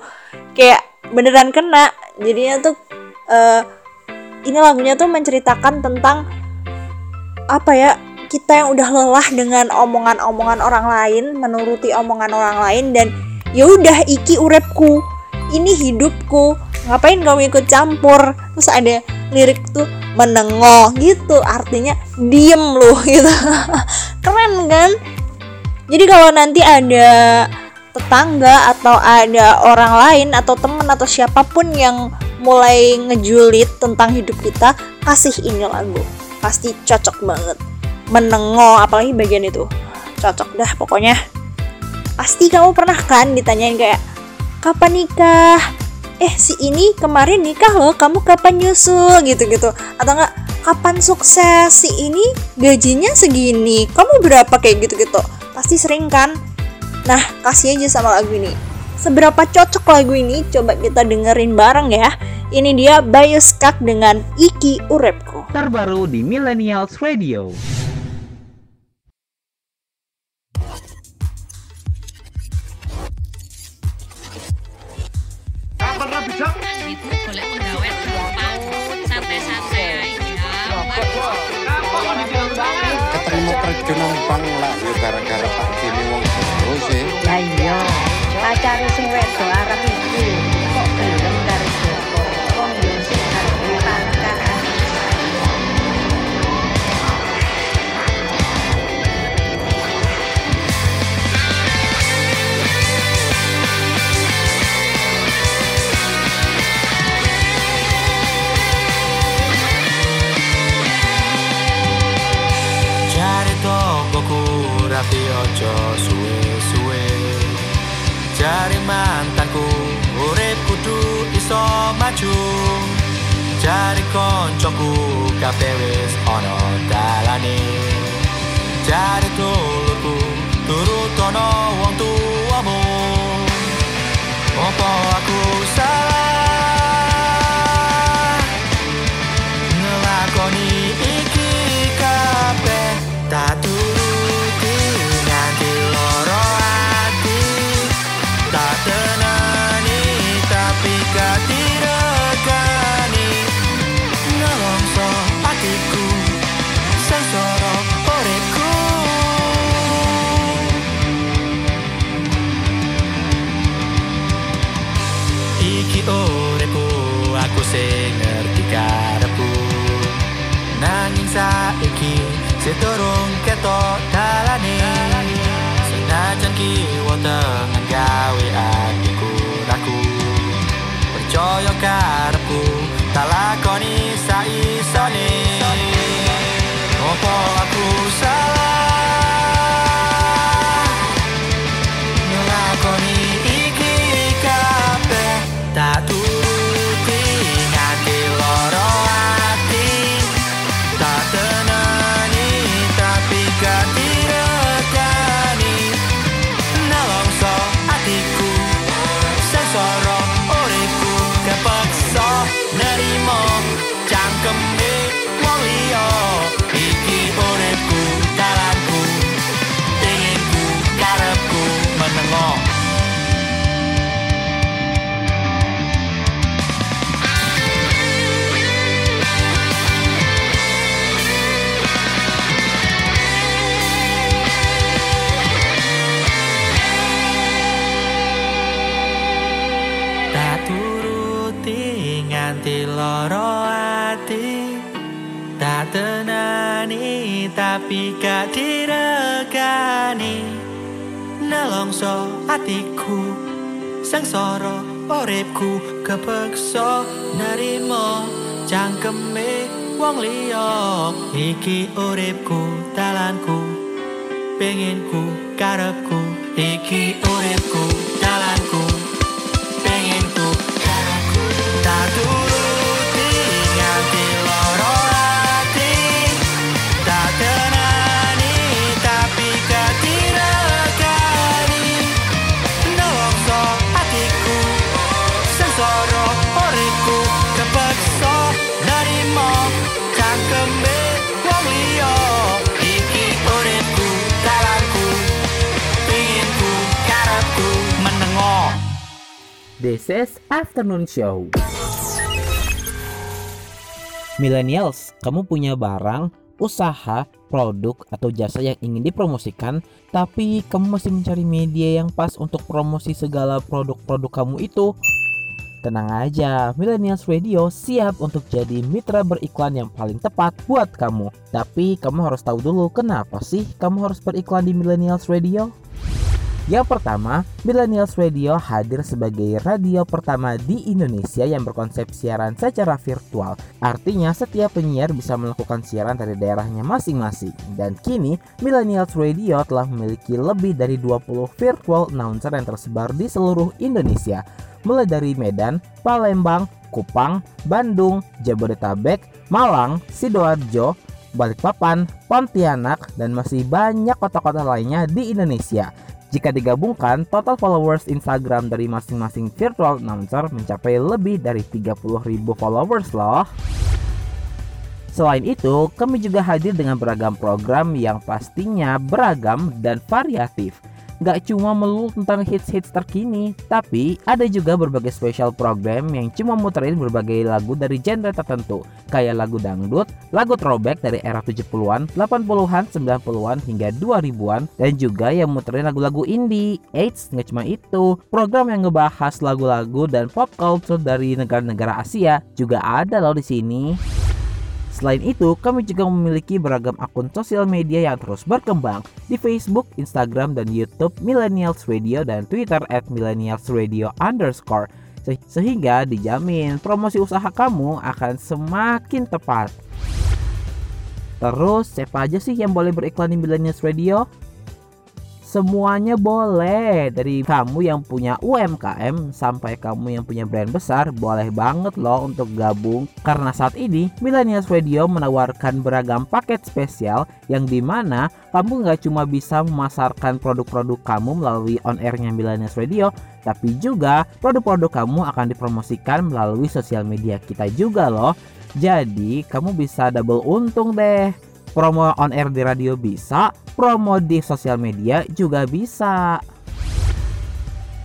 Kayak beneran kena. Jadinya tuh eh, ini lagunya tuh menceritakan tentang apa ya kita yang udah lelah dengan omongan-omongan orang lain, menuruti omongan orang lain dan ya udah iki urepku, ini hidupku. Ngapain kamu ikut campur? Terus ada lirik tuh menengok gitu, artinya diem loh gitu. Keren kan? Jadi kalau nanti ada tetangga atau ada orang lain atau teman atau siapa pun yang mulai ngejulit tentang hidup kita, kasih ini lagu. Pasti cocok banget. Menengok apalagi bagian itu. Cocok dah pokoknya. Pasti kamu pernah kan ditanyain kayak kapan nikah? Eh si ini kemarin nikah loh kamu kapan nyusul? gitu-gitu. Atau enggak kapan sukses? Si ini gajinya segini kamu berapa? kayak gitu-gitu. Pasti sering kan? Nah kasih aja sama lagu ini seberapa cocok lagu ini? Coba kita dengerin bareng ya. Ini dia Bayu Skak dengan Iki Urepku. Terbaru di Millennials Radio. Keterima kerja numpang lah ya gara-gara Pak Kini wong seru sih. Ya iya, pacare sing wedo arep iki kok gelem Joko. Wong yo sing arep pangkat. Cari tokoku rapi ojo suwe-suwe Cari mantanku urip kudu iso maju. Cari koncoku kabeh wis ana dalane. Cari tulurku turut ana wong tuamu. Opo aku salah? Ngelakoni iki kabeh tak saiki iki Seturung keto talani Sena jangki woteng Ngawi adiku raku Percaya karepu Talakoni sa isoni Opo aku salah? Tapi gak diregani. Nelongso atiku Sengsara uripku kepeksa nerimo Cangkeme wong liya Iki uripku dalanku Penginku karepku. Iki uripku This is Afternoon Show. Millennials, kamu punya barang, usaha, produk, atau jasa yang ingin dipromosikan, tapi kamu masih mencari media yang pas untuk promosi segala produk-produk kamu itu. Tenang aja, Millennials Radio siap untuk jadi mitra beriklan yang paling tepat buat kamu. Tapi kamu harus tahu dulu kenapa sih kamu harus beriklan di Millennials Radio? Yang pertama, Millennials Radio hadir sebagai radio pertama di Indonesia yang berkonsep siaran secara virtual. Artinya setiap penyiar bisa melakukan siaran dari daerahnya masing-masing. Dan kini, Millennials Radio telah memiliki lebih dari 20 virtual announcer yang tersebar di seluruh Indonesia. Mulai dari Medan, Palembang, Kupang, Bandung, Jabodetabek, Malang, Sidoarjo, Balikpapan, Pontianak, dan masih banyak kota-kota lainnya di Indonesia. Jika digabungkan, total followers Instagram dari masing-masing virtual announcer mencapai lebih dari 30.000 followers loh. Selain itu, kami juga hadir dengan beragam program yang pastinya beragam dan variatif. Gak cuma melulu tentang hits-hits terkini, tapi ada juga berbagai special program yang cuma muterin berbagai lagu dari genre tertentu, kayak lagu dangdut, lagu throwback dari era 70-an, 80-an, 90-an hingga 2000-an, dan juga yang muterin lagu-lagu indie. Eits, nggak cuma itu, program yang ngebahas lagu-lagu dan pop culture dari negara-negara Asia juga ada loh di sini. Selain itu, kami juga memiliki beragam akun sosial media yang terus berkembang di Facebook, Instagram, dan YouTube Millennials Radio dan Twitter at Millennials Radio underscore. Se- Sehingga dijamin promosi usaha kamu akan semakin tepat. Terus, siapa aja sih yang boleh beriklan di Millennials Radio? Semuanya boleh. Dari kamu yang punya UMKM Sampai kamu yang punya brand besar Boleh banget loh untuk gabung. Karena saat ini Millennials Radio menawarkan beragam paket spesial Yang di mana kamu nggak cuma bisa memasarkan produk-produk kamu melalui on airnya Millennials Radio Tapi juga produk-produk kamu akan dipromosikan melalui sosial media kita juga loh. Jadi kamu bisa double untung deh Promo on air di radio bisa, promo di sosial media juga bisa.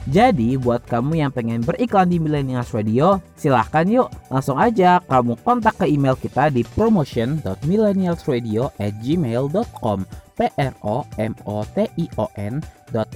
Jadi buat kamu yang pengen beriklan di Millennials Radio, silahkan yuk langsung aja kamu kontak ke email kita di promotion.millennialsradio@gmail.com p r o m o t i o n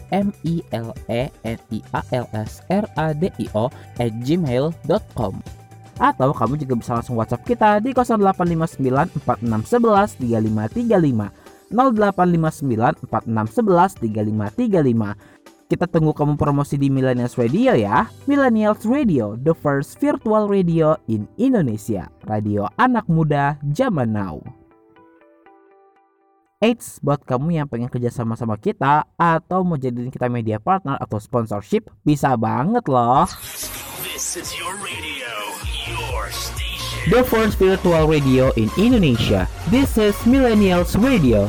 m i l e n i a l s r a d i o gmail.com atau kamu juga bisa langsung WhatsApp kita di 0859 4611 3535 0859 4611 3535. Kita tunggu kamu promosi di Millennials Radio ya. Millennials Radio, the first virtual radio in Indonesia. Radio anak muda zaman now. Eits, buat kamu yang pengen kerja sama sama kita atau mau jadiin kita media partner atau sponsorship, bisa banget loh. This is your radio. The first virtual radio in Indonesia. This is Millennials Radio.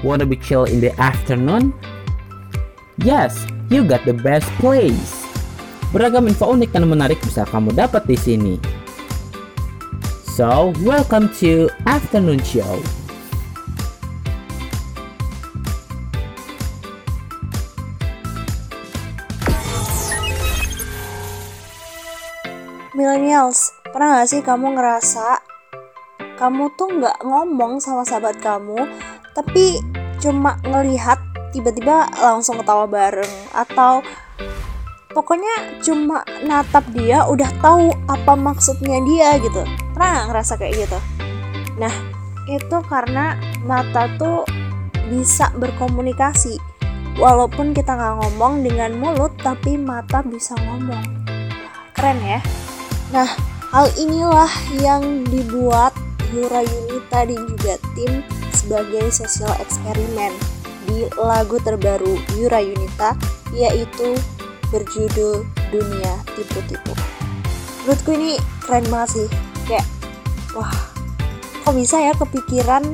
Wanna be chill in the afternoon? Yes, you got the best place. Beragam info unik dan menarik bisa kamu dapat di sini. So, welcome to Afternoon Show. Millennials, pernah gak sih kamu ngerasa kamu tuh nggak ngomong sama sahabat kamu, tapi cuma ngelihat tiba-tiba langsung ketawa bareng atau pokoknya cuma natap dia udah tahu apa maksudnya dia gitu. Pernah nggak ngerasa kayak gitu? Nah, itu karena mata tuh bisa berkomunikasi. Walaupun kita nggak ngomong dengan mulut, tapi mata bisa ngomong. Keren ya? Nah, hal inilah yang dibuat Yura Yunita dan juga tim sebagai sosial eksperimen di lagu terbaru Yura Yunita yaitu berjudul Dunia Tipu-Tipu. Menurutku ini keren banget sih, kayak wah kok bisa ya kepikiran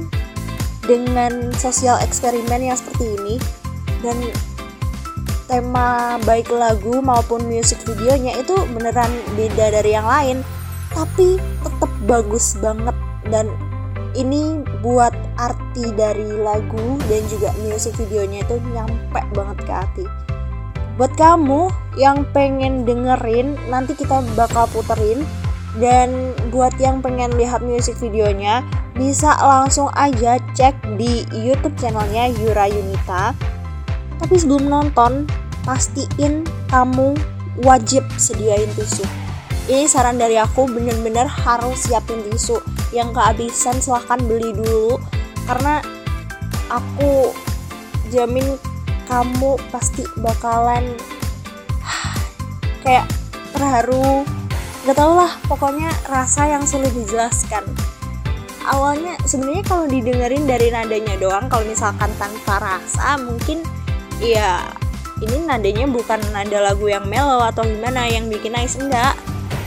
dengan sosial eksperimen yang seperti ini dan tema baik lagu maupun musik videonya itu beneran beda dari yang lain. Tapi tetap bagus banget. Dan ini buat arti dari lagu dan juga musik videonya itu nyampe banget ke hati. Buat kamu yang pengen dengerin nanti kita bakal puterin. Dan buat yang pengen lihat musik videonya bisa langsung aja cek di YouTube channelnya Yura Yunita tapi sebelum nonton pastiin kamu wajib sediain tisu. Ini saran dari aku bener-bener harus siapin tisu. Yang kehabisan silahkan beli dulu. Karena aku jamin kamu pasti bakalan kayak terharu. Gak tau lah pokoknya rasa yang sulit dijelaskan. Awalnya sebenarnya kalau didengerin dari nadanya doang kalau misalkan tanpa rasa mungkin ya ini nadanya bukan nada lagu yang mellow atau gimana yang bikin nice enggak.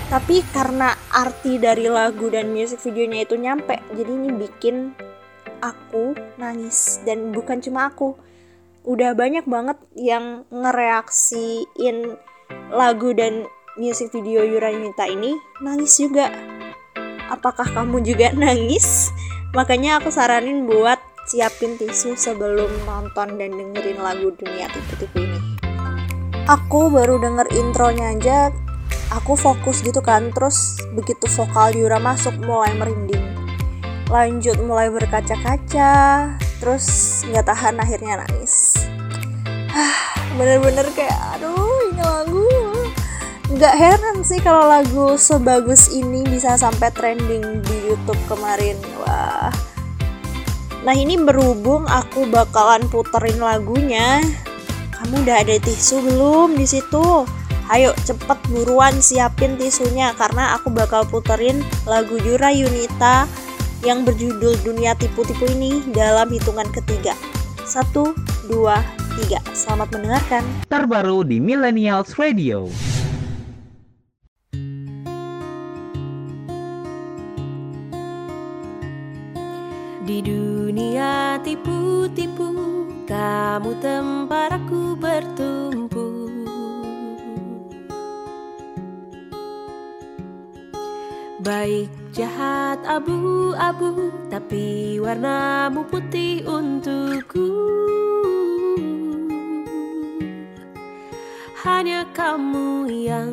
Tapi karena arti dari lagu dan music videonya itu nyampe jadi ini bikin aku nangis. Dan bukan cuma aku udah banyak banget yang ngereaksiin lagu dan music video Yura Yunita ini nangis juga. Apakah kamu juga nangis? Makanya aku saranin buat siapin tisu sebelum nonton dan dengerin lagu dunia tipu-tipu ini. Aku baru denger intronya aja aku fokus gitu kan terus begitu vokal Yura masuk mulai merinding. Lanjut mulai berkaca-kaca terus nggak tahan akhirnya nangis. Bener-bener kayak aduh ini lagu. Nggak heran sih kalau lagu sebagus ini bisa sampai trending di YouTube kemarin. Wah nah ini berhubung aku bakalan puterin lagunya kamu udah ada tisu belum di situ ayo cepet buruan siapin tisunya karena aku bakal puterin lagu Yura Yunita yang berjudul Dunia Tipu-Tipu ini dalam hitungan ketiga. Satu, dua, tiga. Selamat mendengarkan. Terbaru di Millennials Radio. Di dunia tipu-tipu Kamu tempat aku bertumpu. Baik jahat abu-abu Tapi warnamu putih untukku. Hanya kamu yang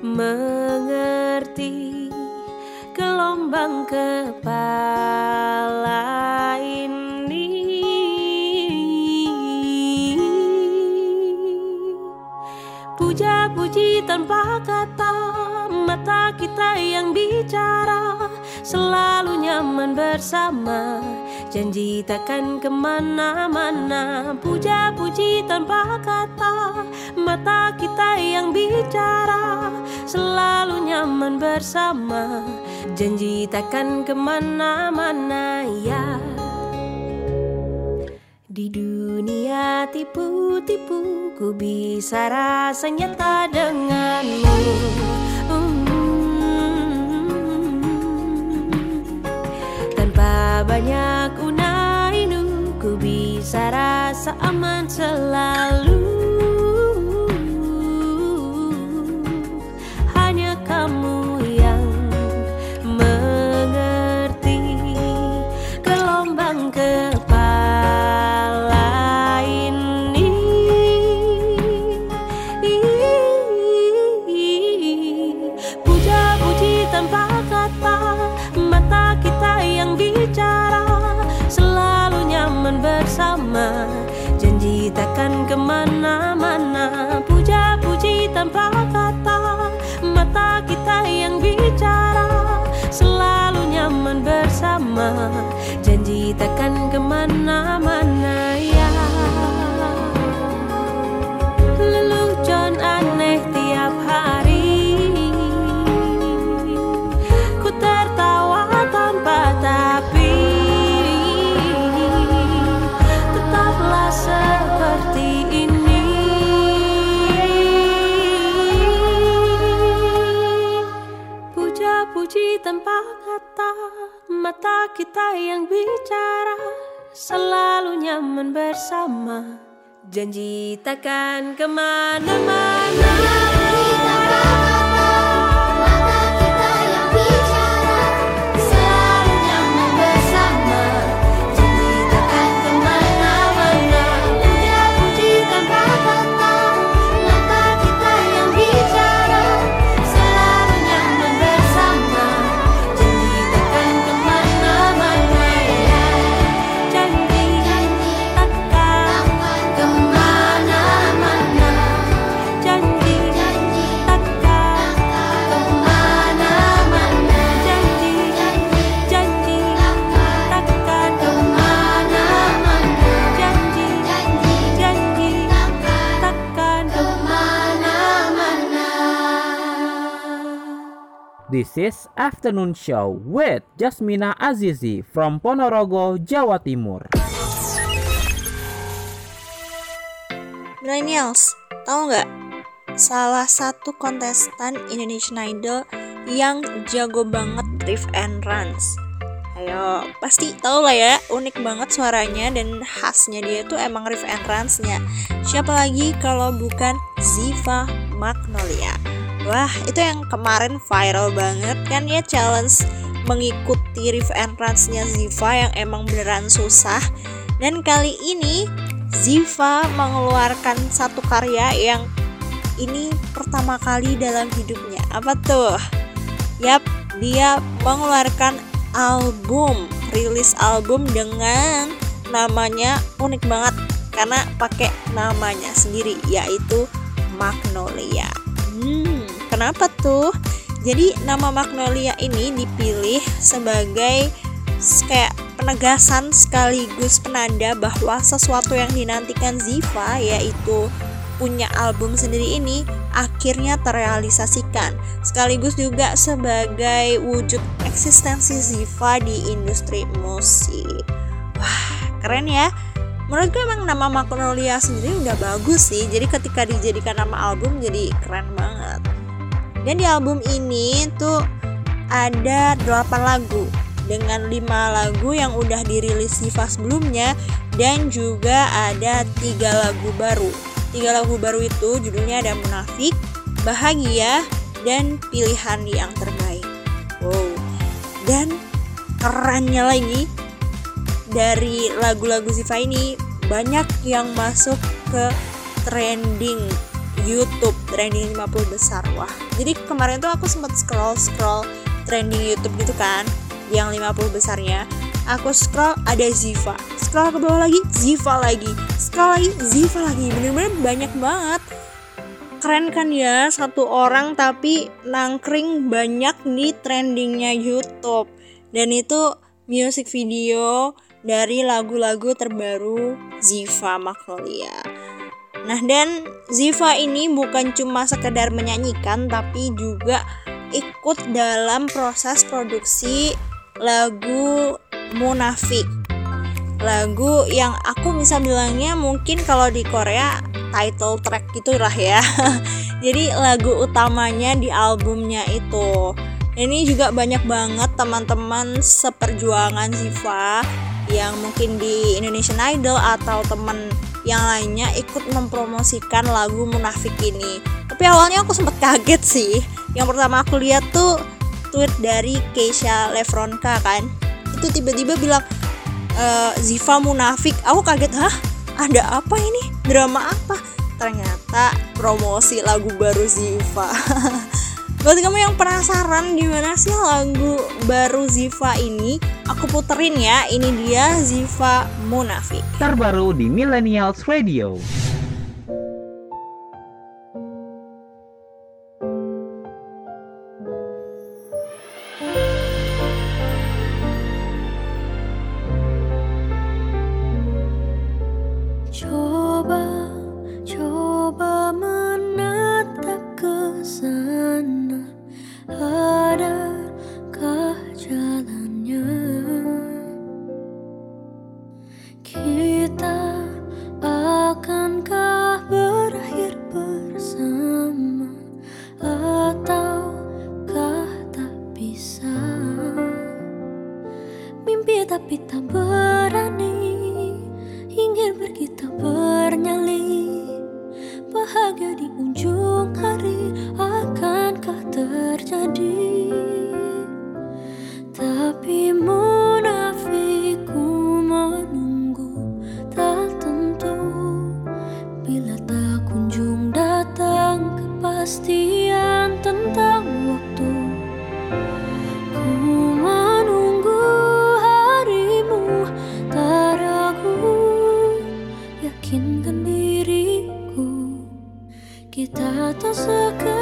mengerti Gelombang kepala ini. Puja-puji tanpa kata Mata kita yang bicara Selalu nyaman bersama Janji takkan ke mana-mana. Puja-puji tanpa kata. Mata kita yang bicara. Selalu nyaman bersama. Janji takkan ke mana-mana ya. Di dunia tipu-tipu Ku bisa rasanya tak denganmu banyak unainu Ku bisa rasa aman selalu bersama Mata kita yang bicara Selalu nyaman bersama. Janji takkan ke mana-mana. Selalu This is Afternoon Show with Jasmina Azizi from Ponorogo, Jawa Timur. Millennials, tahu nggak? Salah satu kontestan Indonesian Idol yang jago banget drift and runs. Ayo, pasti tahu lah ya, unik banget suaranya dan khasnya dia tuh emang riff and runs-nya. Siapa lagi kalau bukan Ziva Magnolia. Wah, itu yang kemarin viral banget kan ya challenge mengikuti riff and runs-nya Ziva yang emang beneran susah. Dan kali ini Ziva mengeluarkan satu karya yang ini pertama kali dalam hidupnya. Apa tuh? Yap, dia mengeluarkan album, rilis album dengan namanya unik banget karena pakai namanya sendiri yaitu Magnolia. Hmm, kenapa tuh? Jadi nama Magnolia ini dipilih sebagai kayak penegasan sekaligus penanda bahwa sesuatu yang dinantikan Ziva yaitu punya album sendiri ini akhirnya terrealisasikan sekaligus juga sebagai wujud eksistensi Ziva di industri musik. Wah, keren ya. Menurut gue emang nama Magnolia sendiri udah bagus sih. Jadi ketika dijadikan nama album jadi keren banget. Dan di album ini tuh ada 8 lagu dengan 5 lagu yang udah dirilis Ziva sebelumnya dan juga ada tiga lagu baru. Tiga lagu baru itu judulnya ada Munafik, Bahagia, dan Pilihan yang Terbaik. Wow. Dan kerennya lagi dari lagu-lagu Ziva ini banyak yang masuk ke trending YouTube, trending 50 besar. Wah, jadi kemarin tuh aku sempat scroll-scroll trending YouTube gitu kan, yang 50 besarnya. Aku scroll ada Ziva, scroll ke bawah lagi Ziva lagi, scroll lagi Ziva lagi. Bener-bener banyak banget keren kan ya satu orang tapi nangkring banyak di trendingnya YouTube dan itu music video dari lagu-lagu terbaru Ziva Magnolia. Nah dan Ziva ini bukan cuma sekedar menyanyikan tapi juga ikut dalam proses produksi lagu Munafik lagu yang aku bisa bilangnya mungkin kalau di Korea title track gitulah ya. Jadi lagu utamanya di albumnya itu. Ini juga banyak banget teman-teman seperjuangan Ziva yang mungkin di Indonesian Idol atau teman yang lainnya ikut mempromosikan lagu Munafik ini. Tapi awalnya aku sempet kaget sih. Yang pertama aku lihat tuh tweet dari Keisha Lefronka kan. Itu tiba-tiba bilang eh, Ziva munafik. Aku kaget hah? Ada apa ini? Drama apa? Ternyata promosi lagu baru Ziva buat kamu yang penasaran gimana sih lagu baru Ziva ini aku puterin ya ini dia Ziva munafik Terbaru di Millennials Radio. Kita tak sekedar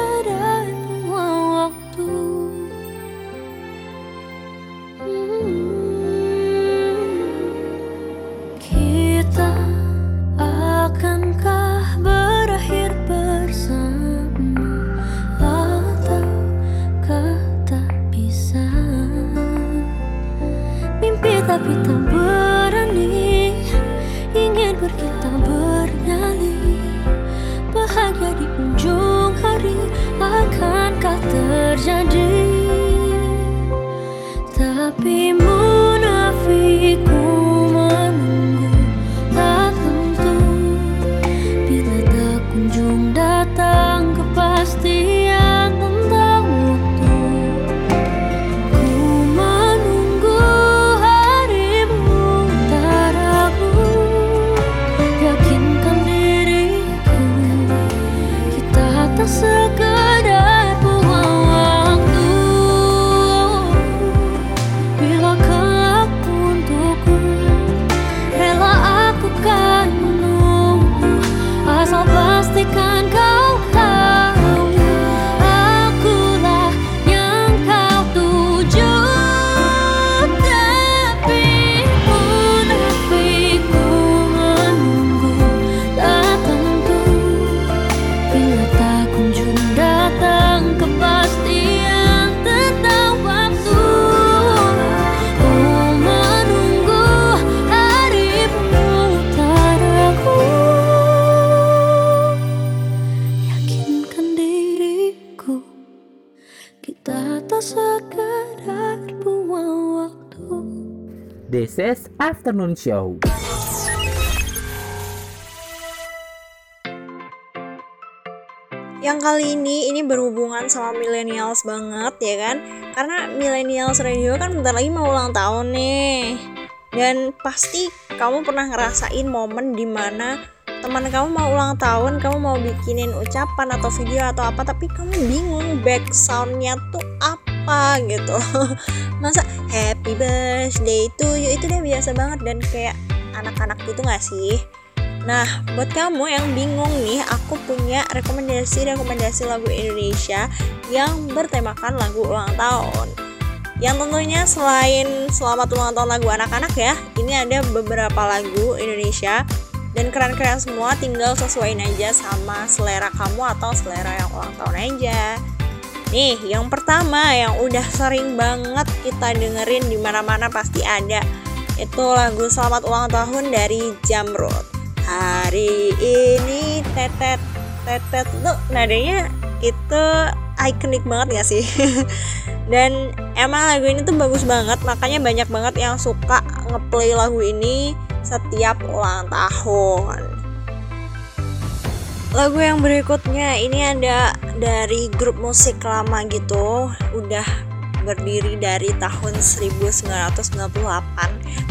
Afternoon Show. Yang kali ini ini berhubungan sama millennials banget ya kan? Karena millennials radio kan bentar lagi mau ulang tahun nih. Dan pasti kamu pernah ngerasain momen di mana teman kamu mau ulang tahun Kamu mau bikinin ucapan atau video atau apa Tapi kamu bingung back soundnya tuh apa gitu. Masa happy birthday to you itu udah biasa banget Dan kayak anak-anak gitu gak sih Nah, buat kamu yang bingung nih, aku punya rekomendasi-rekomendasi lagu Indonesia yang bertemakan lagu ulang tahun. Yang tentunya selain selamat ulang tahun lagu anak-anak ya, ini ada beberapa lagu Indonesia dan keren-keren semua tinggal sesuaiin aja sama selera kamu atau selera yang ulang tahun aja. Nih, yang pertama yang udah sering banget kita dengerin di mana-mana pasti ada. Itu lagu Selamat Ulang Tahun dari Jamrud. Hari ini tetet tetet tuh nadanya itu ikonik banget ya sih. Dan emang lagu ini tuh bagus banget, makanya banyak banget yang suka ngeplay lagu ini setiap ulang tahun. Lagu yang berikutnya ini ada dari grup musik lama gitu, udah berdiri dari tahun 1998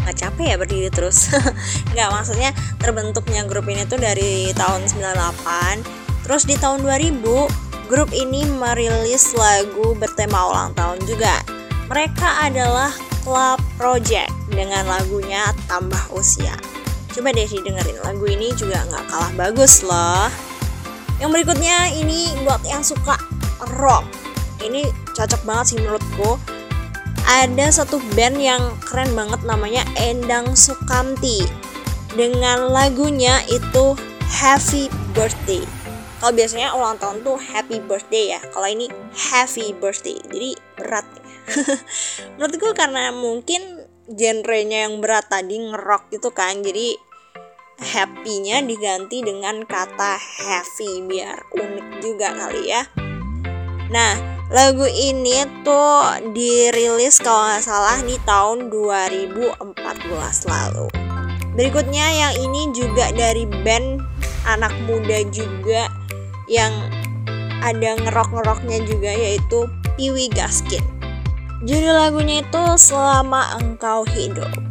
nggak capek ya berdiri terus? Nggak maksudnya terbentuknya grup ini tuh dari tahun 98 terus di tahun 2000 grup ini merilis lagu bertema ulang tahun juga. Mereka adalah Club Project dengan lagunya Tambah Usia. Coba deh didengerin lagu ini juga nggak kalah bagus loh yang berikutnya ini buat yang suka rock. Ini cocok banget sih menurutku ada satu band yang keren banget namanya Endang Sukamti. Dengan lagunya itu Happy Birthday. Kalau biasanya ulang tahun tuh Happy Birthday ya. Kalau ini Happy Birthday jadi berat menurutku karena mungkin genrenya yang berat tadi ngerok gitu kan jadi happy-nya diganti dengan kata heavy biar unik juga kali ya Nah, lagu ini tuh dirilis kalau nggak salah di tahun 2014 lalu. Berikutnya yang ini juga dari band anak muda juga yang ada ngerok-ngeroknya juga yaitu Piwi Gaskin. Judul lagunya itu Selama Engkau Hidup.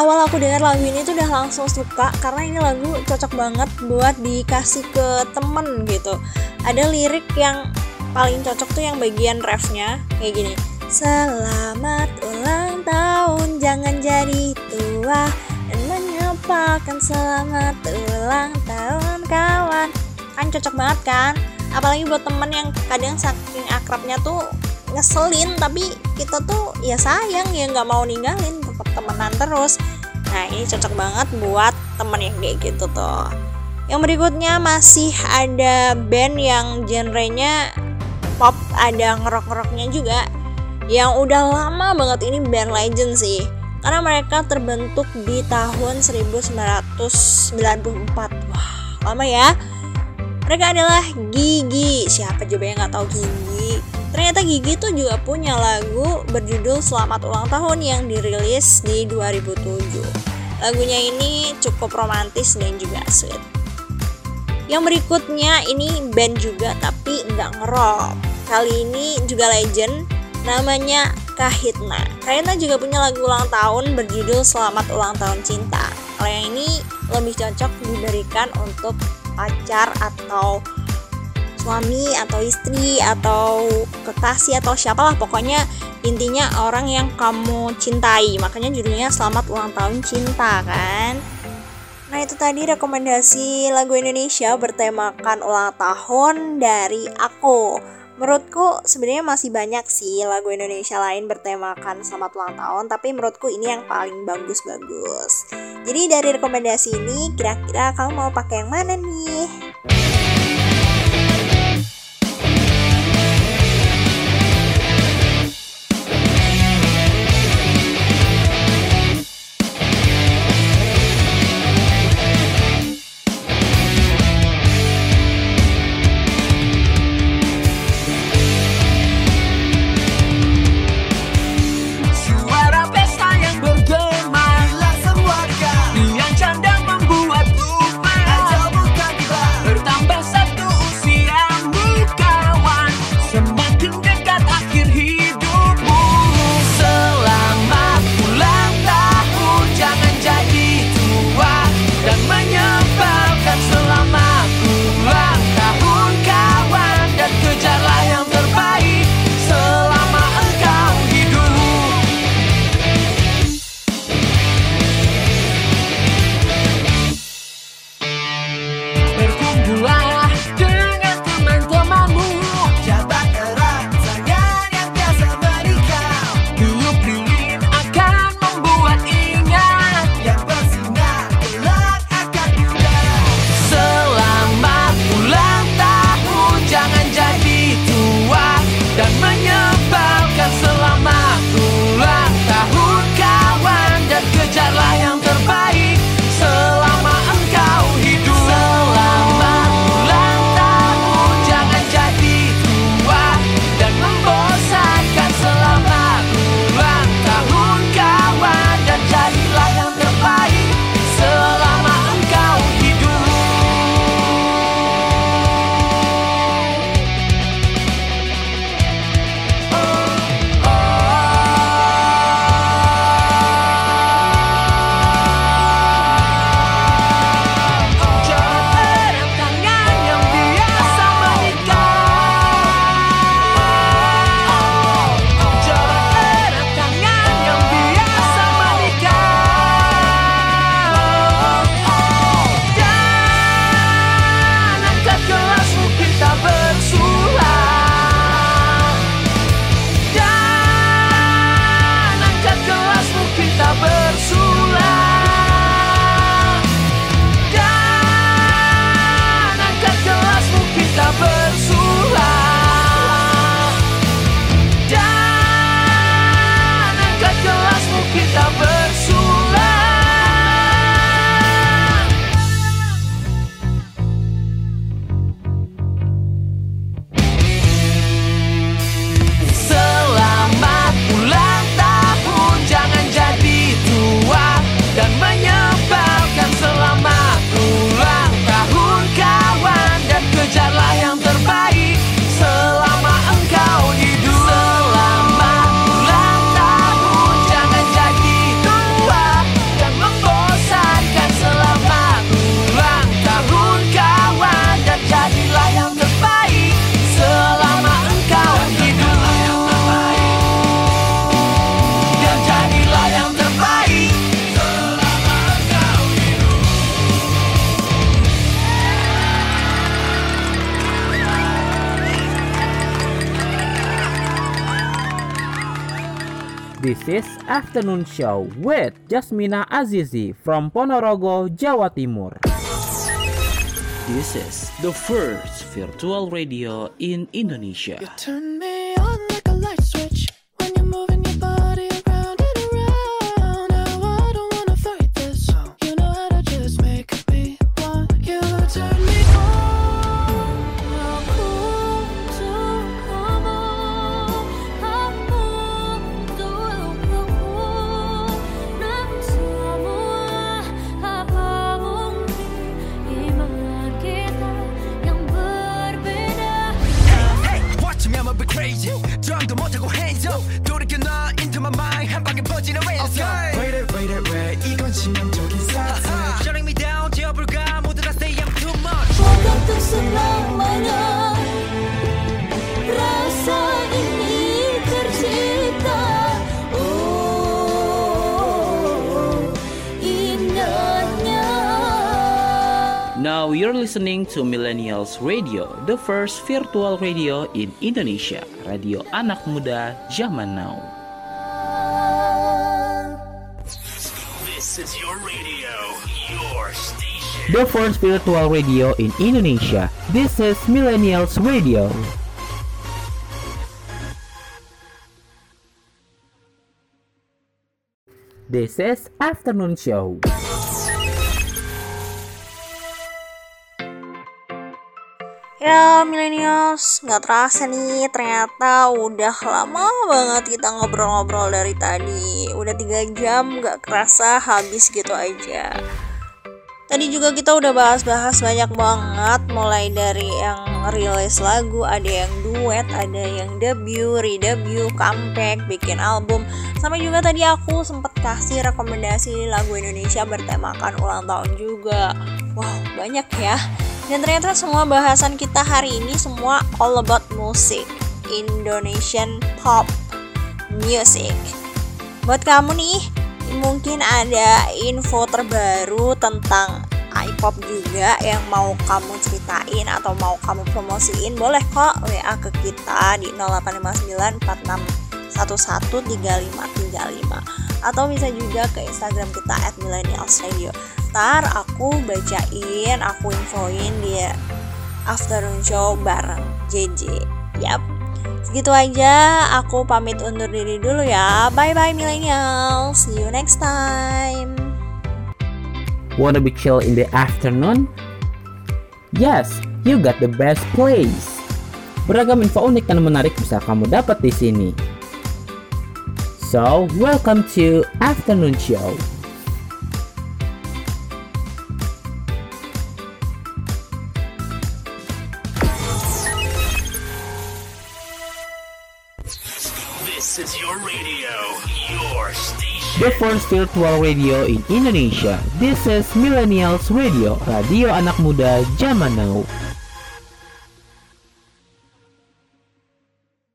Awal aku dengar lagu ini tuh udah langsung suka karena ini lagu cocok banget buat dikasih ke temen gitu. Ada lirik yang paling cocok tuh yang bagian refnya kayak gini. Selamat ulang tahun jangan jadi tua. Dan menyapakan selamat ulang tahun kawan. Kan cocok banget kan? Apalagi buat temen yang kadang saking akrabnya tuh ngeselin Tapi kita tuh ya sayang ya nggak mau ninggalin tetap temenan terus. Nah ini cocok banget buat temen yang kayak gitu tuh. Yang berikutnya masih ada band yang genrenya pop ada ngerok-ngeroknya juga. Yang udah lama banget ini band legend sih. Karena mereka terbentuk di tahun 1994 wah lama ya. Mereka adalah Gigi. Siapa coba yang nggak tahu Gigi ternyata Gigi tuh juga punya lagu berjudul Selamat Ulang Tahun yang dirilis di 2007 lagunya ini cukup romantis dan juga sweet yang berikutnya ini band juga tapi nggak ngerok. Kali ini juga legend namanya Kahitna. Kahitna juga punya lagu ulang tahun berjudul Selamat Ulang Tahun Cinta. Kalau yang ini lebih cocok diberikan untuk pacar atau suami atau istri atau kekasih atau siapalah pokoknya intinya orang yang kamu cintai makanya judulnya Selamat Ulang Tahun Cinta kan Nah itu tadi rekomendasi lagu Indonesia bertemakan ulang tahun dari aku. Menurutku sebenarnya masih banyak sih lagu Indonesia lain bertemakan selamat ulang tahun, tapi menurutku ini yang paling bagus-bagus. Jadi dari rekomendasi ini kira-kira kamu mau pakai yang mana nih? Afternoon Show with Jasmina Azizi from Ponorogo, Jawa Timur. This is the first virtual radio in Indonesia. Turn me on like a light switch when you're moving Now you're listening to Millennials Radio, the first virtual radio in Indonesia. Radio anak muda zaman now. This is your radio, your station. The first virtual radio in Indonesia. This is Millennials Radio. This is Afternoon Show. Ya millennials, nggak terasa nih ternyata udah lama banget kita ngobrol-ngobrol dari tadi. Udah tiga jam nggak kerasa habis gitu aja Tadi juga kita udah bahas-bahas banyak banget Mulai dari yang rilis lagu, ada yang duet, ada yang debut, redebut, comeback, bikin album. Sama juga tadi aku sempet kasih rekomendasi lagu Indonesia bertemakan ulang tahun juga. Wow banyak ya. Dan ternyata semua bahasan kita hari ini semua all about music. Indonesian pop music. Buat kamu nih mungkin ada info terbaru tentang iPop juga yang mau kamu ceritain atau mau kamu promosiin boleh kok WA ke kita di 085946113535 atau bisa juga ke Instagram kita at millennials radio ntar aku bacain aku infoin di afternoon show bareng JJ yap segitu aja aku pamit undur diri dulu ya bye bye millennials see you next time Wanna be chill in the afternoon? Yes, you got the best place. Beragam info unik dan menarik bisa kamu dapat di sini. So, welcome to Afternoon Show. The first virtual radio in Indonesia. This is Millennials Radio, radio anak muda zaman now.